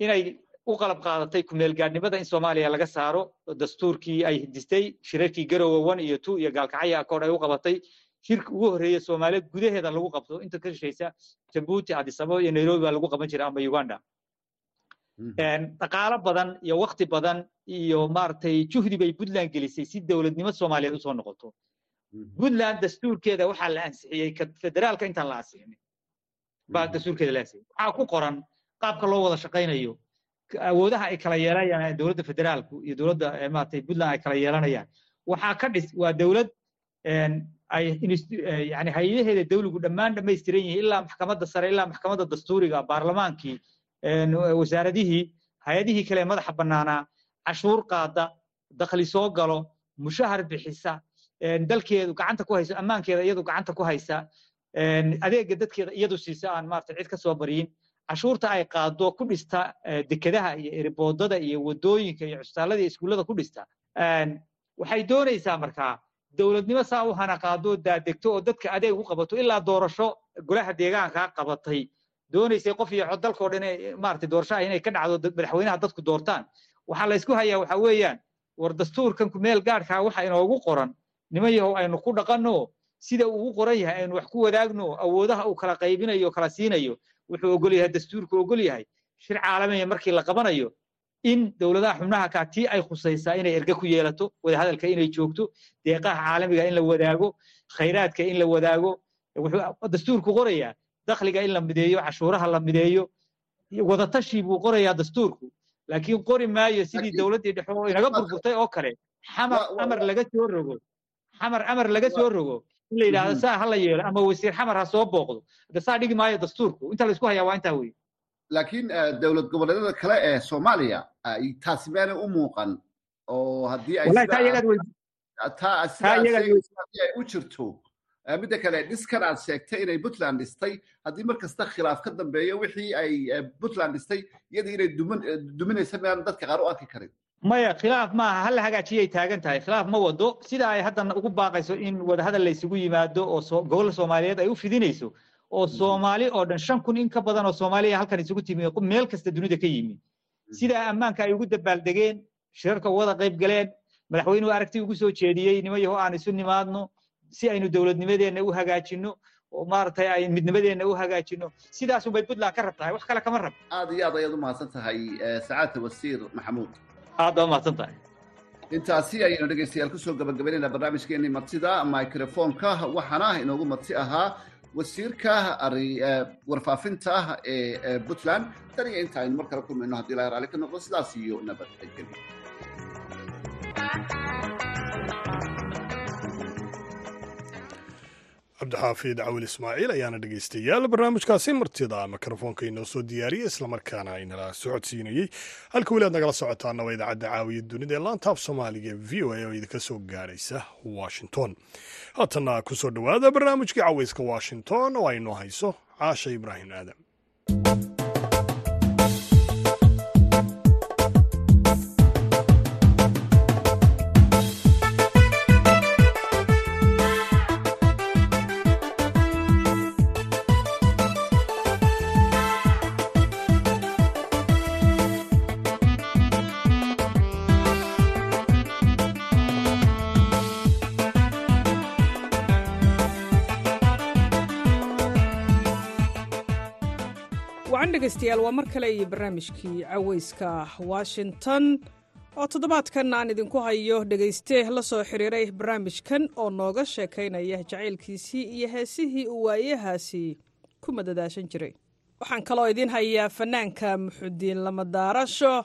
inay u qalab qaadatay kumeelgaadhnimada in soomaaliya laga saaro dastuurkii ay hidistay shirarkii garowe one iyo two iyo gaalkacaya akood ay u qabatay. Shirka ugu horreeya soomaaliya gudaheeda lagu qabto inta ka shishaysa jabuuti adisababa iyo nairobi baa lagu qaban jiray ama uganda. Dhaqaalo badan iyo wakti badan iyo maaragtay juhdi bay puntland gelisay si dowladnimo soomaaliyeed u soo noqoto. Puntland dastuurkeeda waxaa la ansixiyey federaalka intaan la ansixinin baa dastuurkeeda la ansixiyey waxaa ku qoran qaabka loo wada shaqaynayo. Awoodaha ay kala yeelanayaan dowladda federaalku iyo dowladda maaragtay puntland ay kala yeelanayaan. Waxaa ka dhis waa dowlad ay yani hay'adaheeda dawligu dhammaan dhammaystiran yihiin ilaa maxkamadda sare ilaa maxkamadda dastuuriga baarlamaankii wasaaradihii hay'adihii kale madaxa bannaanaa cashuur qaada dakhli soo galo mushahar bixisa dalkeedu gacanta ku haysa ammaankeeda iyadu gacanta ku haysa adeega dadkeeda iyadu siisa aan maarata cid ka soo baryin cashuurta ay qaado ku dhista dekedaha iyo eriboodada iyo waddooyinka iyo cusbitaallada iyo iskuullada ku dhista. Waxay doonaysaa markaa dowladnimo saa u hana qaado daadegto oo dadka adeeg u qabato ilaa doorasho golaha deegaankaa qabatay. Doonaysay qof iyo cod dhan maaragtay doorasho ah inay ka dhacdo madaxweynaha dadku doortaan. Waxaa la ysku hayaa waxa weeyaan war dastuurkan kumeel gaadhkaa waxa inoogu qoran. Niman yahow aynu ku dhaqanno sida uu u qoran yahay aynu wax ku wadaagno awoodaha uu kala qaybinayo kala siinayo wuxuu ogol yahay dastuurku ogol yahay shir caalamiya markii la qabanayo in dowladaha xubnaha kaa tii ay khusaysaa inay erge ku yeelato wadahadalka inay joogto deeqaha caalamiga in la wadaago khayraadka in la wadaago wuxuu dastuurku qorayaa dakhliga in la mideeyo cashuuraha la mideeyo wadatashi buu qorayaa dastuurku. Laakiin qori maayo sidii dowladdii dhexe oo inaga burburtay oo kale. Xamar amar laga soo rogo. Xamar amar laga soo rogo in la yidhaahdo saa ha la yeelo ama wasiir xamar ha soo booqdo. Hadda saa dhigi maayo dastuurku. Inta la isku hayaa waa intaa weeye. Laakiin dowlad goboleedyada kale ee soomaaliya taasi maanay u muuqan oo haddii ay u jirto. Midda kale dhiskan aad sheegtay inay puntland dhistay haddii mar kasta khilaaf ka dambeeyo wixii ay puntland dhistay iyadii inay duminaysa maan dadka qaar u arki karin maya khilaaf maaha hala hagaajiyay taagan tahay? Khilaaf ma wado. Sida ay hadda ugu baaqayso in wadahadal la isugu yimaado oo gobol soomaaliyeed ay u fidinayso oo soomaali oo dhan shan kun in ka badan oo soomaaliya halkan isugu timi meel kasta dunida ka yimi. Sidaa ammaanka ay ugu dabaaldegeen shirarka wada qayb galeen madaxweynuhu aragti ugu soo jeediyey nimo yaho aan isu nimaadno si aynu dowladnimadeenna u hagaajinno oo maaragtay ay midnimadeenna u hagaajinno. Sidaasun bay puntland ka rabtahay wax kale kama rab aad iyo aad ayaad u mahadsan tahay sacaadta wasiir maxamuud aad baa mahadsan tahay. Intaasi ayaynu dhegaystayaal ku soo gabagabaynaynaa barnaamijkeenii martida microfonka waxaana inoogu marti ahaa wasiirka warfaafinta ee puntland. Tan iyo inta aynu mar kale kulmayno haddii ilahay raalli ka noqdo sidaas iyo nabadgelyo cabdixaafid cawil ismaaciil ayaana dhegaystayaal barnaamijkaasi martida mikrofoonka inoo soo diyaariyey islamarkaana inala socodsiinayey halka weli aad nagala socotaana waa idaacadda caawiya dunida ee laantaaf soomaaliga v o a oo idinka soo gaaraysa washington. Haatanna ku soo dhowaada barnaamijkii caweyska washington oo aynoo hayso caasha ibraahim aadam dhegaystayaal waa mar kale iyo barnaamijkii caweyska washington. Oo toddobaadkan aan idinku hayo dhegayste la soo xiriiray barnaamijkan oo nooga sheekaynaya jacaylkiisii iyo heesihii uu waayahaasi ku madadaashan jiray. Waxaan kaloo idiin hayaa fanaanka muxudiin lamadaarasho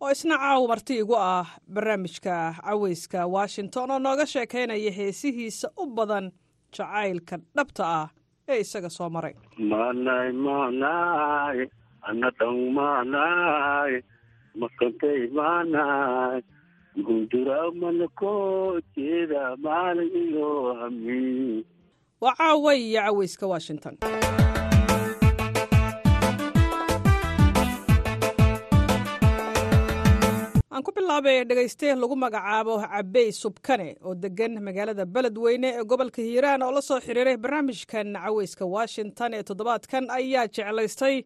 oo isna caaw marti igu ah barnaamijka caweyska washington oo nooga sheekaynaya heesihiisa u badan jacaylka dhabta ah ee isaga soo maray anadhan manay makantay manay. Gundura manako jeeda maalin iyo hami waa iyo caweyska washington. Aan ku bilaabay dhegayste lagu magacaabo cabey subkane oo degan magaalada beledweyne ee gobolka hiiraan oo la soo xiriiray barnaamijkan caweyska washington ee toddobaadkan ayaa jeclaystay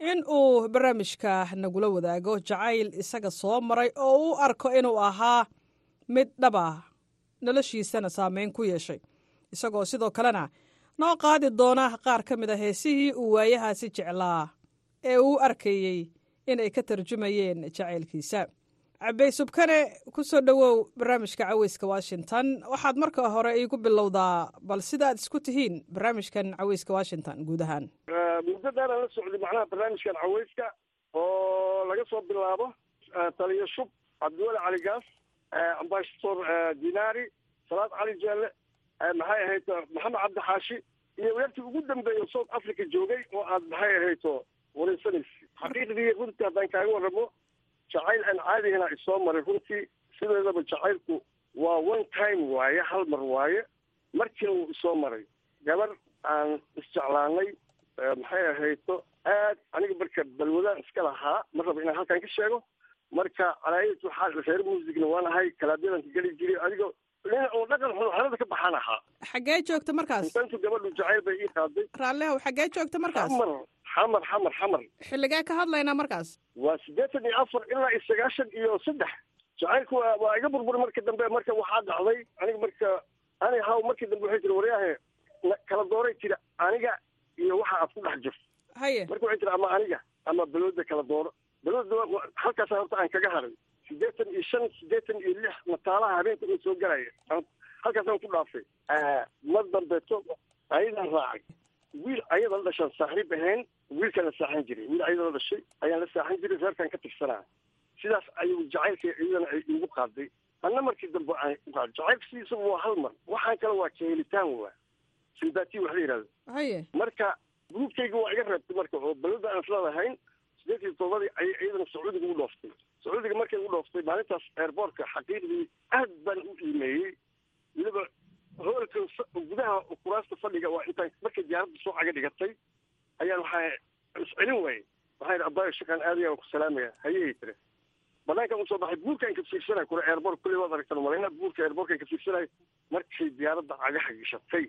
in uu barnaamijka nagula wadaago jacayl isaga soo maray oo u arko inuu ahaa mid dhaba noloshiisana saameyn ku yeeshay. Isagoo sidoo kalena noo qaadi doona qaar ka mid a heesihii uu waayahaasi jeclaa ee uu arkayey inay ka tarjumayeen jacaylkiisa. Cabey subkane ku soo dhowow barnaamijka caweyska washington. Waxaad marka hore iigu bilowdaa bal sida aad isku tihiin barnaamijkan caweyska washington guud ahaan muddo dheeraan la socday macnaha barnaamijkan caweyska oo laga soo bilaabo taliyo shub cabdiweli cali gaas ambasador dinaari salaad cali jeelle maxay ahayto maxamed cabdi xaashi iyo weertii ugu dambeeya south africa joogay oo aad maxay ahayto wareysanaysa xaqiiqdii runtii haddaan kaaga warramo jacayl aan caadihina isoo maray. Runtii sideedaba jacaylku waa one time waaye hal mar waaye markiina wuu isoo maray gabar aan isjeclaanay maxay ahayto? Aad aniga marka balwadaan iska lahaa ma raba inaan halkan ka sheego? Marka calaayad waxaa reer muusigna waan ahay kalaabyadaan ka geli jiray adigo dhinac oo dhaqan xun xalada ka baxaan ahaa. Xaggee joogta markaas? Intantu gabadhu jacayl bay ii qaaday. Raallehow xaggee joogta markaas? Xamar xamar xamar xamar. Xilligee ka hadlaynaa markaas? Waa siddeetan iyo afar ilaa iyo sagaashan iyo saddex. Jacaylku waa iga burburi marka dambe marka waxaa dhacday aniga marka ani haw markii dambe waxay tiri waryaahe kala dooray tiri aniga iyo waxa aad ku dhex jirto. Marka waxay tiri ama aniga ama balooda kala dooro. Balooda halkaas horta aan kaga haray siddeetan iyo shan siddeetan iyo lix mataalaha habeenka uu soo galaya halkaasaan ku dhaafay. Mar dambeeto ayadaan raacay. Wiil ayada la dhashaan saaxiib ahayn wiilkaan la saaxan jiray. Wiil ayada la dhashay ayaan la saaxan jiray reerkaan ka tirsanaa. Sidaas ayuu jacaylka iyadana ay igu qaaday. Anna markii dambe aan jacaylka sidiisa waa hal mar. Waxaan kale waa kahelitaan waa simbati wax la yidhahdo haye. Marka gruubkayga waa iga reebtay marka oo balada aan isladahayn sideed iyo todobadii ayay iyadana sacuudiga ugu dhooftay. Sacuudiga markay ugu dhooftay maalintaas airboortka xaqiiqdii aad baan u iimeeyey. Weliba hoolka gudaha kuraasta fadhiga waa intaan markay diyaaradda soo caga dhigatay ayaan waxaa iscelin waayey waxaa yidhi abaayo shaqaan aadaya waan ku salaamaya. Hayay tire banaankan u soo baxay buurkaan ka fiirsanay kure airboort kulli waad aragtan malayna buurka airboortkan ka fiirsanay markay diyaaradda cagaha gashatay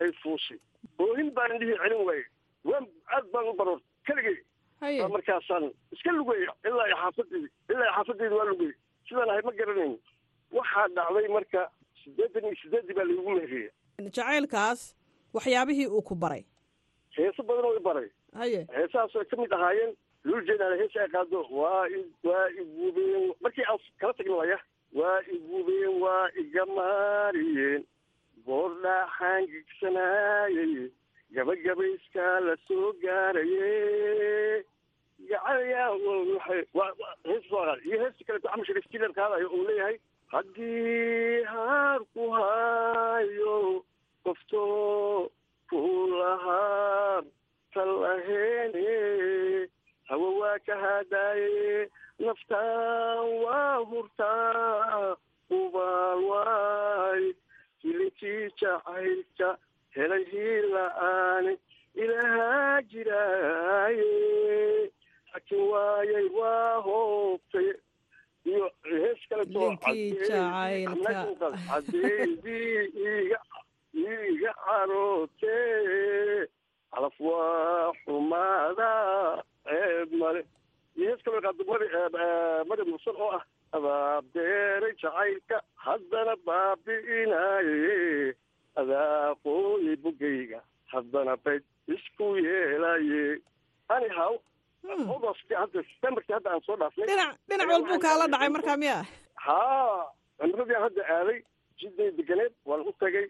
ay fuushay oohin baan dhihi celin waayey waan aad baan u baroor. Keligay haye. Markaasaan iska lugeeya ilaa iyo xaafadeedi ilaa iyo xaafadeedi waa lugeey. Sidaan ahay ma garanayn. Waxaa dhacday marka siddeetan iyo siddeedii baa laigu meheriyey jacaylkaas waxyaabihii uu ku baray. Heeso badan oo i baray. Haye. Heesahaas ay ka mid ahaayeen. Luuljeedaan hees ay qaado waa i waa igubeen markii aan kala tagno waya waa igubeen waa igamaariyeen boordhaaxaan la soo gaaraye? Gacalyaa waxay hees soo qaad iyo heesta qaadayo uu leeyahay haddii haar ku haayo qofto ku lahaa talaheene hawa waa waa hurtaa ubaal waay hilinkii jacaylka helay hiila-aane ilahaa jiraaye laakiin waayay waa hoobtay iyo hees kaleto cadeydii iga iga carootee calaf waa xumaada ceeb male iyo hees kaloo qaado mari mari mursal oo ah abaabdeeray jacaylka haddana baabi'inaaye adaaqooyi bugayga haddana bayd isku yeelaye anyhow hadda septemberkii hadda aan soo dhaafnay dhinac dhinac walbuu kaala dhacay markaa miya haa cimradii aan hadda aaday jidday deganeed waan u tagay.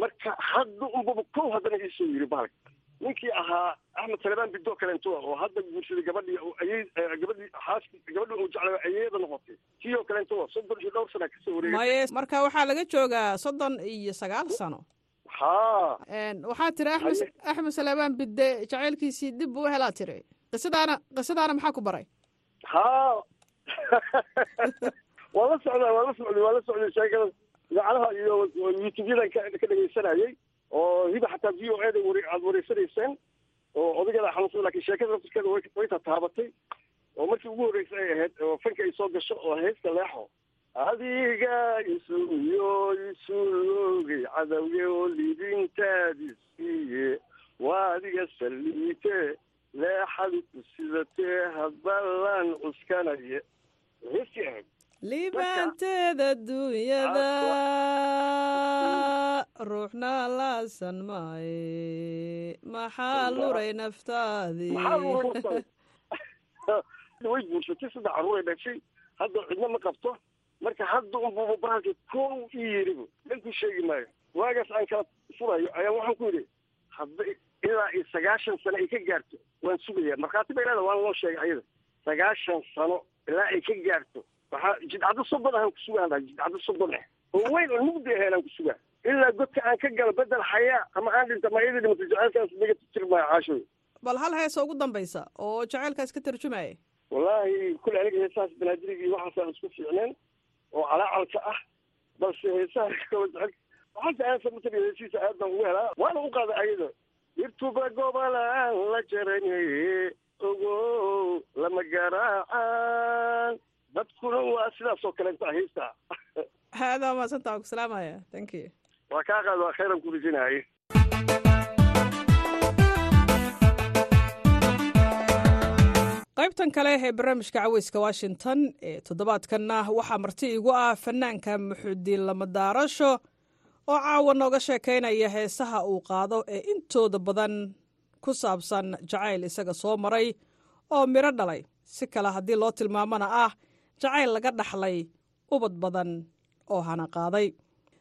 Marka hadda unbaba kow haddana iisoo yiri bahalka ninkii ahaa axmed salebaan bidoo kaleentua oo hadda guursaday gabadhii ayey gabadhii xaaski gabadhii uu jeclay ayeeda noqotay. Kii oo kaleentua soddon iyo dhowr sana ka soo wareegay maye marka waxaa laga joogaa soddon iyo sagaal sano. Haa. Waxaa tiri axmed axmed salebaan bidde jacaylkiisii dib buu u helaa tiri. Qisadaana qisadaana maxaa ku baray? Haa. Waa la socdaa waa la socday waa la socday sheekada idaacadaha iyo youtubyadan ka ka dhegaysanayay oo hiba xataa v o eda wari aada wareysanayseen oo odageeda xanuunsan laakiin sheekada laftirkeeda way tataabatay oo markii ugu horreysay ay ahayd oo fanka ay soo gasho oo heesta leexo adiga isuyo isuloogay cadawge oo lidintaadi siiye waa adiga saliite leexadu ku sidatee hadballan cuskanaya heestii ahayd liibaanteeda duunyada ruuxna laasan maaye maxaa luray naftaadii way guursatay saddex caruuray dhashay. Hadda cidna ma qabto. Marka hadda unbuba bahalka kow ii yiribu dhankuu sheegi maayo. Waagaas aan kala furayo ayaan waxaan ku yidhi hadda ilaa iyo sagaashan sano ay ka gaarto waan sugaya markhaati bay leeda waan loo sheegay ayada. Sagaashan sano ilaa ay ka gaarto waxaa jidcaddo soddon ahaan ku sugaan dhahay jidcaddo soddon ah oo weyn oo mugdi ahayn aan ku sugaa ilaa godka aan ka galo bedel xayaa ama aan dhinta ma iyadii dhimata jacaylkaas naga tir maayo caashooy bal hal heesa ugu dambaysa oo jacaylkaas ka tarjumaya wallaahi kule aniga heesahaas banaadirigi iyo waxaasaan isku fiicneen oo calaacalka ah. Balse heesaha kaba jecel waxaase aan samatari heesiisa aad baan ugu helaa. Waana u qaaday ayada irtuba gobolaan la jaranaye ogow lama garaacaan dadkuna waa sidaas oo kaleenta haysta. Haadaa maasanta waan ku salaamaya. Thank you. Waa kaa qaad waa khayran ku rijinaye qaybtan kale ee barnaamijka caweyska washington ee toddobaadkanna waxaa marti igu ah fanaanka muxudiin lamadaarasho oo caawa nooga sheekaynaya heesaha uu qaado ee intooda badan ku saabsan jacayl isaga soo maray oo midho dhalay. Si kale haddii loo tilmaamona ah jacayl laga dhaxlay ubad badan oo hana qaaday.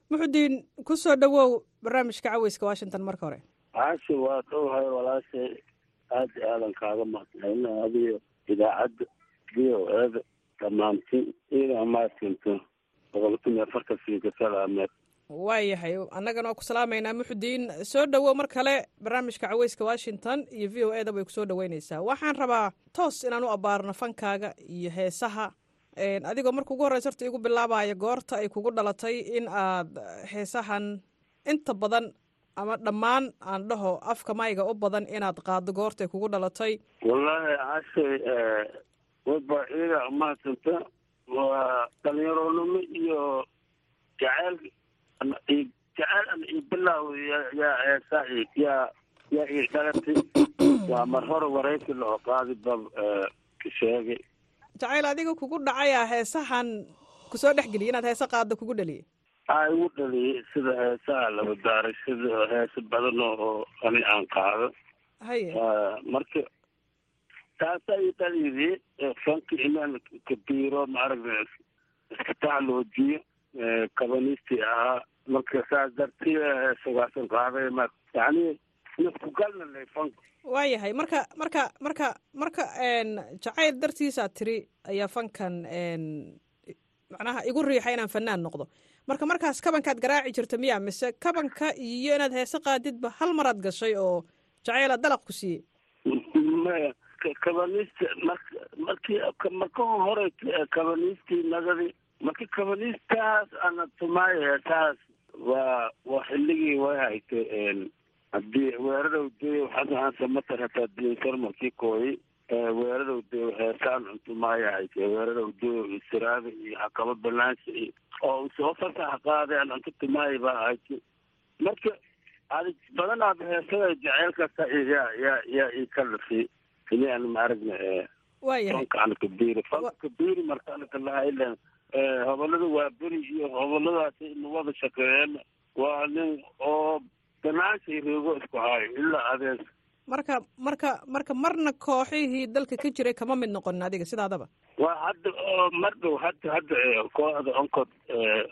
Muxudiin ku soo dhowow barnaamijka caweyska washington marka hore. Caashi waa dhowhay walaashay aad i aadan kaaga mahadcelina adiyo idaacadda v o eeda dhammaantiin iyada amaadsinto boqolkiiba iyo afartan fiika salaameed waayahay annagana waa ku salaamaynaa muxudiin. Soo dhowow mar kale barnaamijka caweyska washington iyo v o eda bay ku soo dhoweynaysaa waxaan rabaa toos inaan u abbaarno fankaaga iyo heesaha adigoo marka ugu horreysa horta igu bilaabaya goorta ay kugu dhalatay in aad heesahan inta badan ama dhammaan aan dhaho afka mayga u badan inaad qaado goortay kugu dhalatay. Wallaahi cashay waba iyada amahadsanta waa dhalinyaroonimo iyo jaceyl jaceyl io bilaaw yaa heesaa yaa yaa ii dhalatay. Waa mar hore waraysi loo qaadi bab sheegay jacayl adiga kugu dhacaya heesahan ku soo dhexgeliya inaad heese qaado kugu dhaliyay aa igu dhaliyay sida heesaha laba daarashada heese badan oo ani aan qaado. Haye marka taasaa ii dhaliyday fanka inaan kabiiro maaragta iska tacloojiyo kabanisti ahaa. Marka saas dartii heesagaasan qaaday ma yani nafku galnalay fanka. Waayahay marka marka marka marka jacayl dartiisaad tiri ayaa fankan macnaha igu riixa inaan fanaan noqdo. Marka markaas kabankaad garaaci jirta miya mise kabanka iyo inaad heese qaadidba hal maraad gashay oo jacaylaad dalaq ku siiyey? Maya kabanista mar markii marka hore kabanistii nagadi marka kabanistaas ana tumaayo heesaas waa waa xilligii way haytay haddii weeradow de dinsar markii kooyay weeradow de heesaan cuntumaayo haytay weeradow de istiraada iyo hakaba balaansha iyo oo soo fasax qaadeen cunto tumaayo baa haytay marka adi badanaaba heesada jaceylkasta yaa yaa yaa ii kalafay inaan maaragna waayahay fanka ana kabiiri fanka kabiiri marka ana kalahaylen hobolada waa beri iyo hoboladaasi ina wada shaqeeyeen. Waa nin oo ganaanshay reego isku haayo ilaa adees. Marka marka marka marna kooxihii dalka ka jiray kama mid noqonin adiga sidaadaba. Waa hadda mar dhow hadda hadda kooxda oncod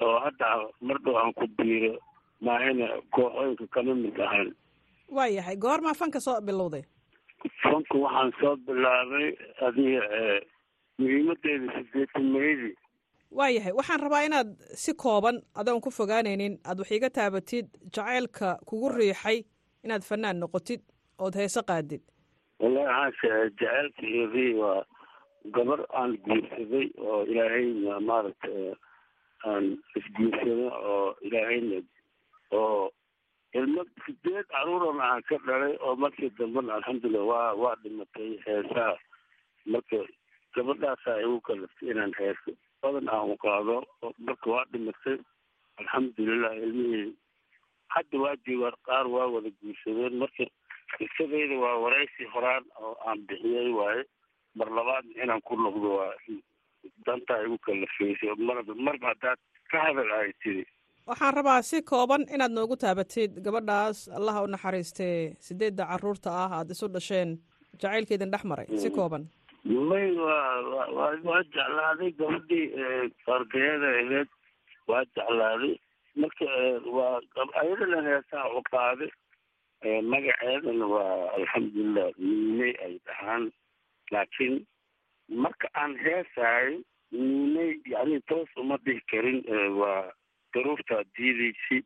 oo hadda mar dhow aan ku biiro maahina kooxooyinka kama mid ahayn. Waayahay goormaa fanka soo bilowday? Fanka waxaan soo bilaabay adiga muhiimadeeda sideetamayadii waayahay waxaan rabaa inaad si kooban adoon ku fogaanaynin. Aad wax iga taabatid jacaylka kugu riixay inaad fanaan noqotid ood heese qaadid. Wallahi caasha jaceylka iyadii waa gabar aan guursaday oo ilaahayna maaragtay aan isguursado oo ilaahayna oo ilmo sideed caruurana aan ka dhalay oo markii dambena alxamdulilah waa waa dhimatay heesaha. Marka gabadhaasaa igu kalaftay inaan heeso badan aan u qaado marka waa dhimatay. Alxamdulilah ilmihii hadda waa joogaan qaar waa wada guursadeen. Marka qisadayda waa waraysi horaan oo aan bixiyey waaye. Mar labaadna inaan ku noqdo waa dantaa igu kalafeysay mar marba haddaad ka hadal ahay tiri. Waxaan rabaa si kooban inaad noogu taabatid gabadhaas. Allaha u naxariistee sideedda carruurta ah aada isu dhasheen. Jacaylkeedin dhex maray si kooban may waa jeclaaday gabadhii fargayada aheyd waa jeclaaday marka waa ayadana heesaha u qaaday magaceedana waa alxamdulilah niiney ay dhahaan laakiin marka aan heesahay niiney yani toos uma dhihi karin waa daruurtaa diidaysi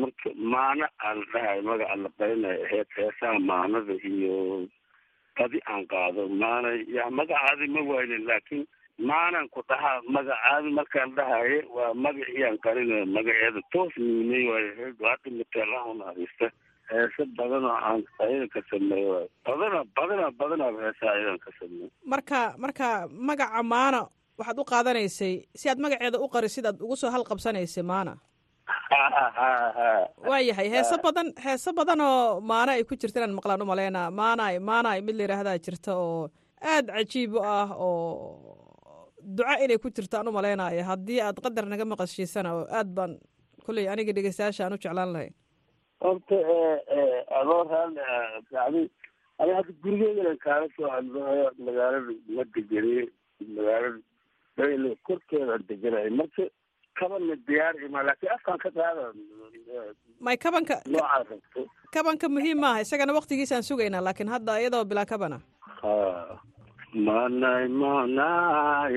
marka maano aan dhahay magaca la qarinayo aheyd heesaha maanada iyo badi aan qaado maana ya magacaadi ma waynin laakiin maanan ku dhahaa magacaadi markaan dhahaye waa magaciyaan qarinayo magaceeda toos niiney waayo aheyd waa dhimatay allah u naxariista heese badan oo aan ayaga ka sameeyo waay badana badana badanaaba heesaha ayagan ka sameeyo marka marka magaca maana waxaad u qaadanaysay si aad magaceeda u qarisid aad ugu soo halqabsanaysay maana waa yahay heese badan heese badan oo maana ay ku jirta inaan maqlaan umaleynaa maanay maanay mid la yidhaahdaa jirta oo aada cajiib u ah oo duca inay ku jirta aan umaleynayo haddii aad qadar naga maqashiisana oo aad baan kulley aniga dhegeystayaasha aan u jeclaan lahay horta adoo raali yani ani hadda gurigeedan kaala soo hadlayo magaalada ma degeniye magaalada bayl korkeedaan deganahay. Marka kabana diyaar ima laakiin afkaan ka qaada may kabanka rabto kabanka muhiim maaha isagana waktigiisaan sugaynaa laakiin hadda iyadoo bilaa kabana ha maanay maanay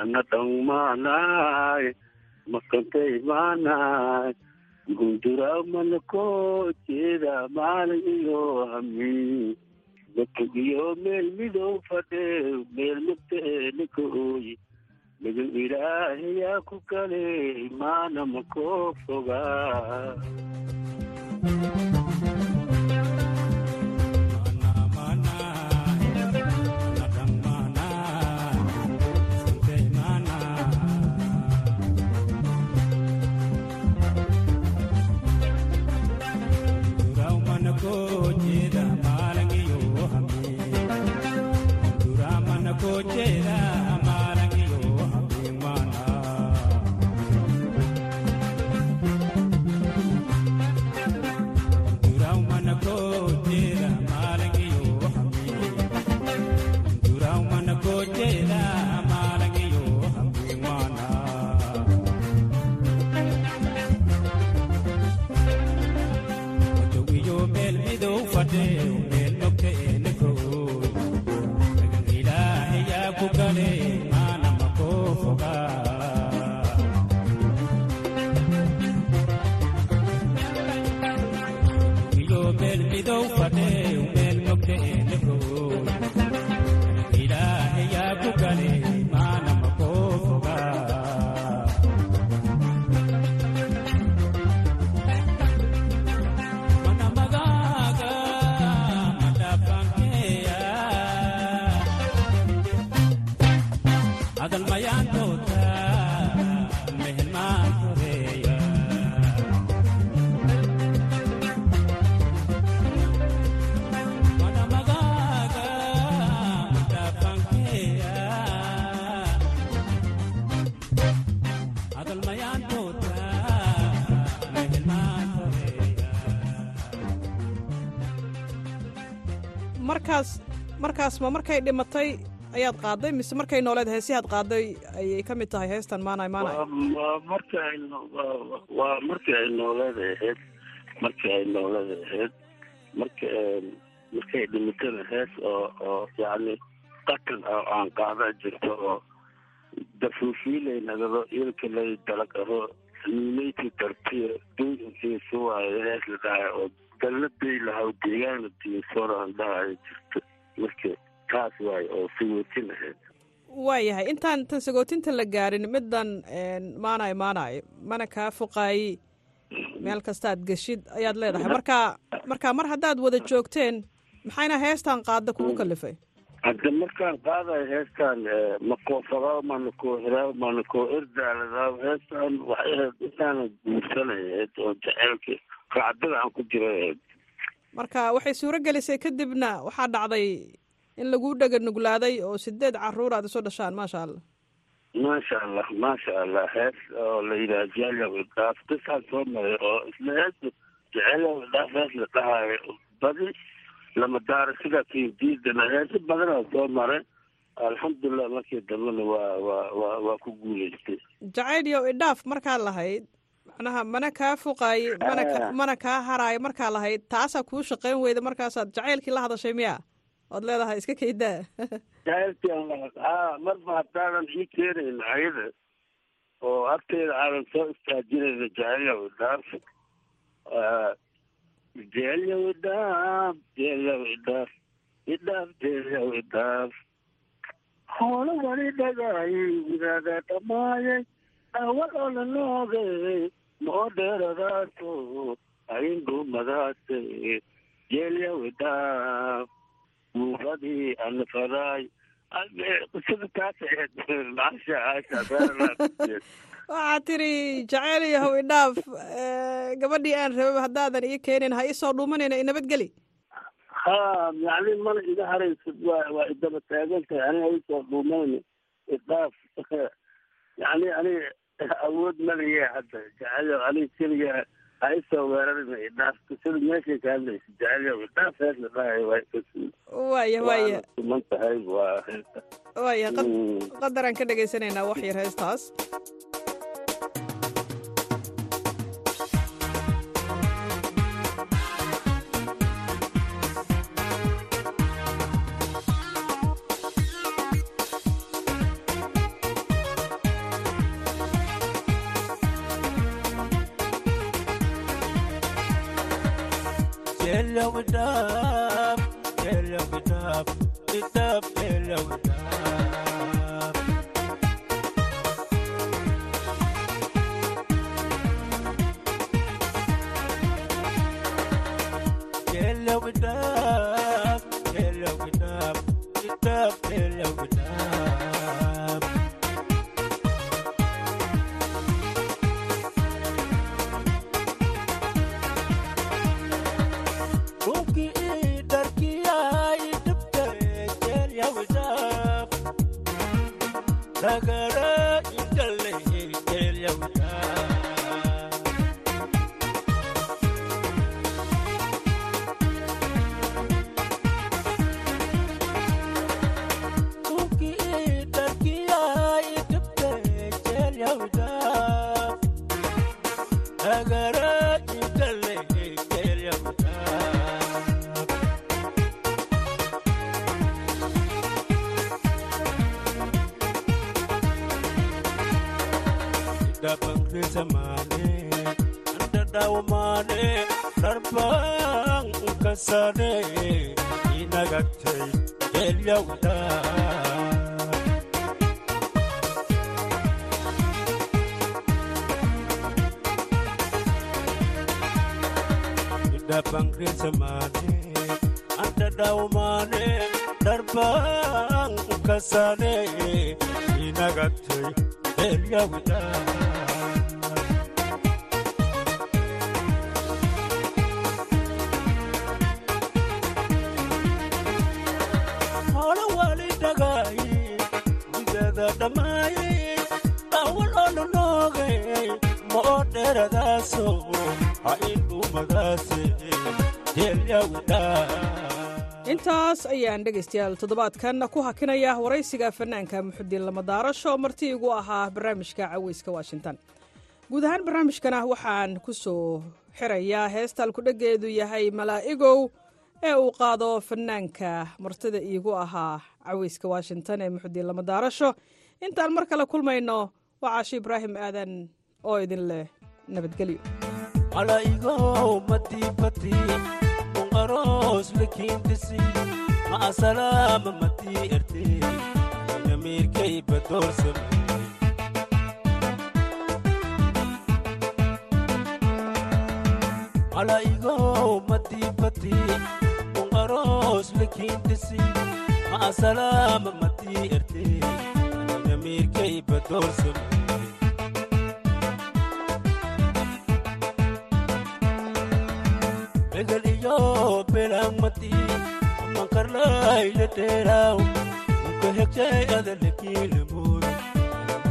ana dhan maanay makantay maanay gundura mana koo jeeda maalin iyo hamiin dadka iyo meel midow fadhe meel mugteena ka magan ilaahayaa ku kale maana ma koo fogaa markaas markaas ma markay dhimatay ayaad qaaday? Mise markay nooleed heesihaad qaaday ayay ka mid tahay heestan maanay maanay. Waa markii ay waa markii ay nooleed ahayd markii ay nooleed ahayd marka markay dhimatana hees oo oo yacni qatan oo aan qaada jirto oo dafuufiilay nagado ilka lay dalagaro nimayti dartiya duyinkiisu waayo hees la dhahay oo dalladay lahaw deegaana diinsooraan dhahayo jirto marka taas waayo oo sagootin ahayd waayahay intaan tan sagootinta la gaarin middan maanay maanay. Mana kaa foqaayi meel kastaad geshid ayaad leedahay. Marka marka mar haddaad wada joogteen maxayna heestan qaada kugu kalifay? Hadda markaan qaadayo heestan makoo fogaa mana koo hiraa mana koo erdaaladaa heestan waxay ahayd intaana guursanay ahayd oo jaceylka raacdada aan ku jira ahayd marka waxay suuro gelisay kadibna waxaa dhacday in laguu dhega nuglaaday oo sideed carruur aad isu dhashaan maasha allah maasha allah maasha allah hees oo la yidhaha jecelow idhaaf dasaan soo maray oo isla heesta jecelow idhaaf hees la dhahayo badi lama daaro sidaa kindiidana heeso badanaa soo maray alxamdulilah markii dambena waa waa waa waa ku guuleystay. Jacayl yow idhaaf markaad lahayd macnaha mana kaa fuqaaye mana ka mana kaa haraayo markaa lahayd taasaa kuu shaqayn weyda markaasaad jacaylkii la hadashay miya? Ood leedahay iska kaydaa haa marba haddaadan ii keenayn ayada oo agteeda aadan soo istaajinayna jacaylow idhaaf jeelyow idhaaf jeelyow idhaaf idhaaf jeelyow idhaaf hoola dhagaayay wadaada dhammaayay awal oo la noogay moo dheeradaaso ayndhumadaase jeelyawidhaaf buufadii anfaraay qisada taas ahayd maasha aasha waxaad tiri jaceyl iyo haw idhaaf gabadhii aan rabay haddaadan ii keenin ha isoo dhuumanayna inabadgeli ha yani mana iga haraysid waa waa idaba taagan tahay aniga isoo dhuumayna idhaaf yani aniga awood maliye hadda jaceyl aniga keliga ha isoo weerarina idhaaf sida meeshay ka hadlaysa jaceyl idhaaf hees la dhahay waa waya waya suman tahay waa waya qadaraan ka dhegaysanaynaa wax yar heestaas with that. Intaas ayaan dhegaystayaal toddobaadkan ku hakinaya waraysiga fanaanka muxudiin lamadaarasho marti igu ahaa barnaamijka caweyska washington. Guud ahaan barnaamijkana waxaan ku soo xirayaa heestal kudheggeedu yahay malaa'igow ee uu qaado fanaanka martida iigu ahaa caweyska washington ee muxudiin lamadaarasho intaan mar kale kulmayno waa caashi ibraahim aadan oo idin leh nabadgelyo aros lakintisi ma asalaama matii erte namirkay badoorsame malaigo matii pati aros lakintisi ma asalaama matii erte namirkay badoorsame Begal iyo belang mati Mangkarlay le teraw Muka hekchay ada le kilimur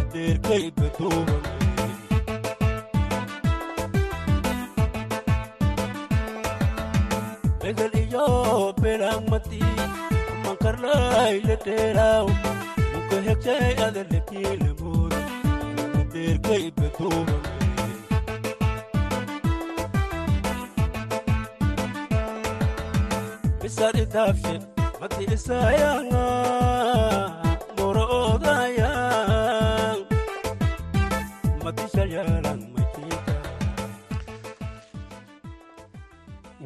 Der kay betuman Begal iyo belang mati Mangkarlay le teraw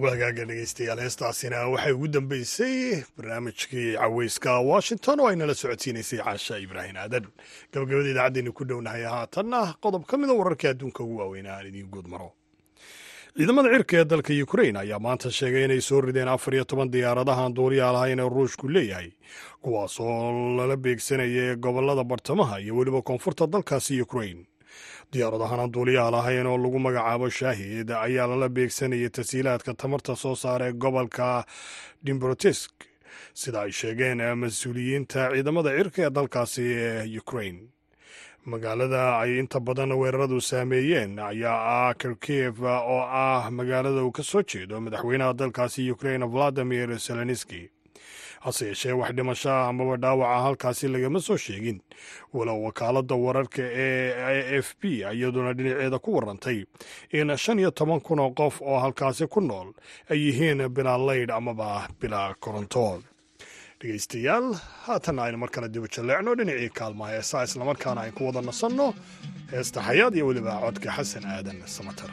waagaaga dhegaystayaal heestaasina waxay ugu dambeysay barnaamijkii caweyska washington oo ay nala socodsiinaysay caasha ibraahim aadan. Gabagabada idaacaddeena ku dhownahay haatanna qodob ka mida wararkii adduunka ugu waaweynaa aan idiin guud maro ciidamada cirka ee dalka ukrain ayaa maanta sheegay inay soo rideen afar iyo toban diyaaradahan duuriyaal ahayn ee ruushku leeyahay kuwaas oo lala beegsanaya gobollada bartamaha iyo weliba koonfurta dalkaasi ukrain diyaaradahan aan duuliyaal ahayn oo lagu magacaabo shaahid ayaa lala beegsanayay tasiilaadka tamarta soo saara ee gobolka dimbrotisk sida ay sheegeen mas'uuliyiinta ciidamada cirka ee dalkaasi ee ukrain magaalada ay inta badan weeraradu saameeyeen ayaa ah karkiv oo ah magaalada uu ka soo jeedo madaxweynaha dalkaasi ukrain valadimir zelenski hase yeeshee wax dhimasho ah amaba dhaawaca halkaasi lagama soo sheegin. Walow wakaaladda wararka ee a f b iyaduna dhinaceeda ku warantay in shan iyo toban kun oo qof oo halkaasi ku nool ay yihiin bilaa laydh amaba bilaa koronto dhegeystayaal haatan aynu mar kale dibu jalleecno dhinacii kaalmaha heesaa islamarkaana aynu ku wada nasanno. Heesta xayaad iyo weliba codka xasan aadan samatar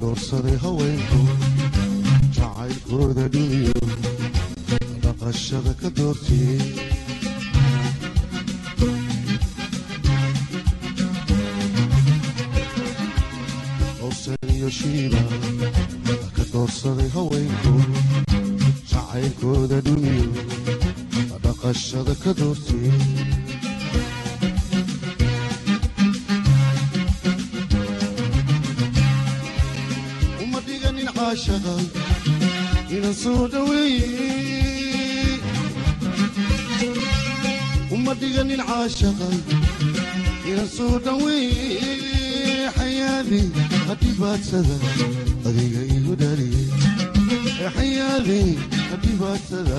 doorsaday haweenku jacaylkooda dhumiyo dhaqashada ka doortiyey iyo shiiba dhaqashada ka doortiyey soo dhaweeye uma dhiganin caashaqa inan soo dhaweeye xayaadi hadhibaadsada adiga igu dhaliye xayaadi hadhibaadsada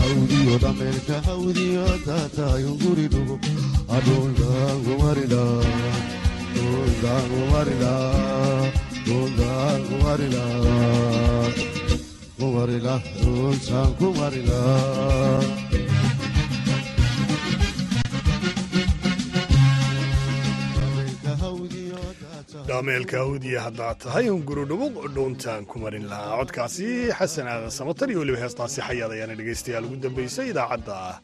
hawdiyo dhameelka hawdiyo haddaa tahay unguri dhugo adhuldaangumarila dhuldaangumarila dhuldaangumarila kumarila dhultaan kumarila dhaameelka hawdiya haddaa tahay un guri dhubuq dhuuntaan ku marin lahaa codkaasi. Xasan aadan samatar iyo weliba heestaasi xayaad ayaana dhegaystayaal ugu dambaysay idaacadda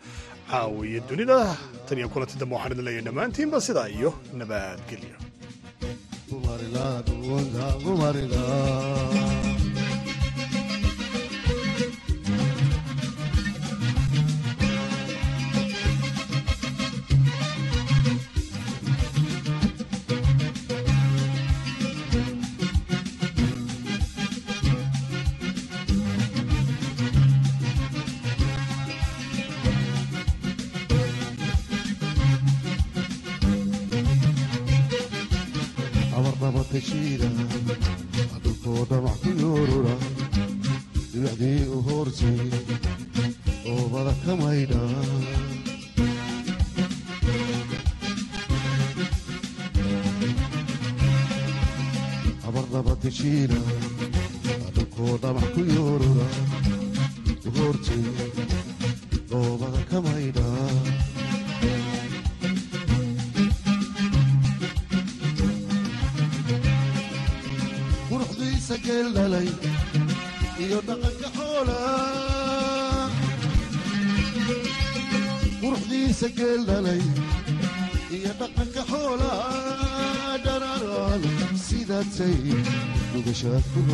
caawiya dunida. Tan iyo kulanti dambe waxaan idin leeyahay dhammaantiinba sidaa iyo nabadgelyo dhararaan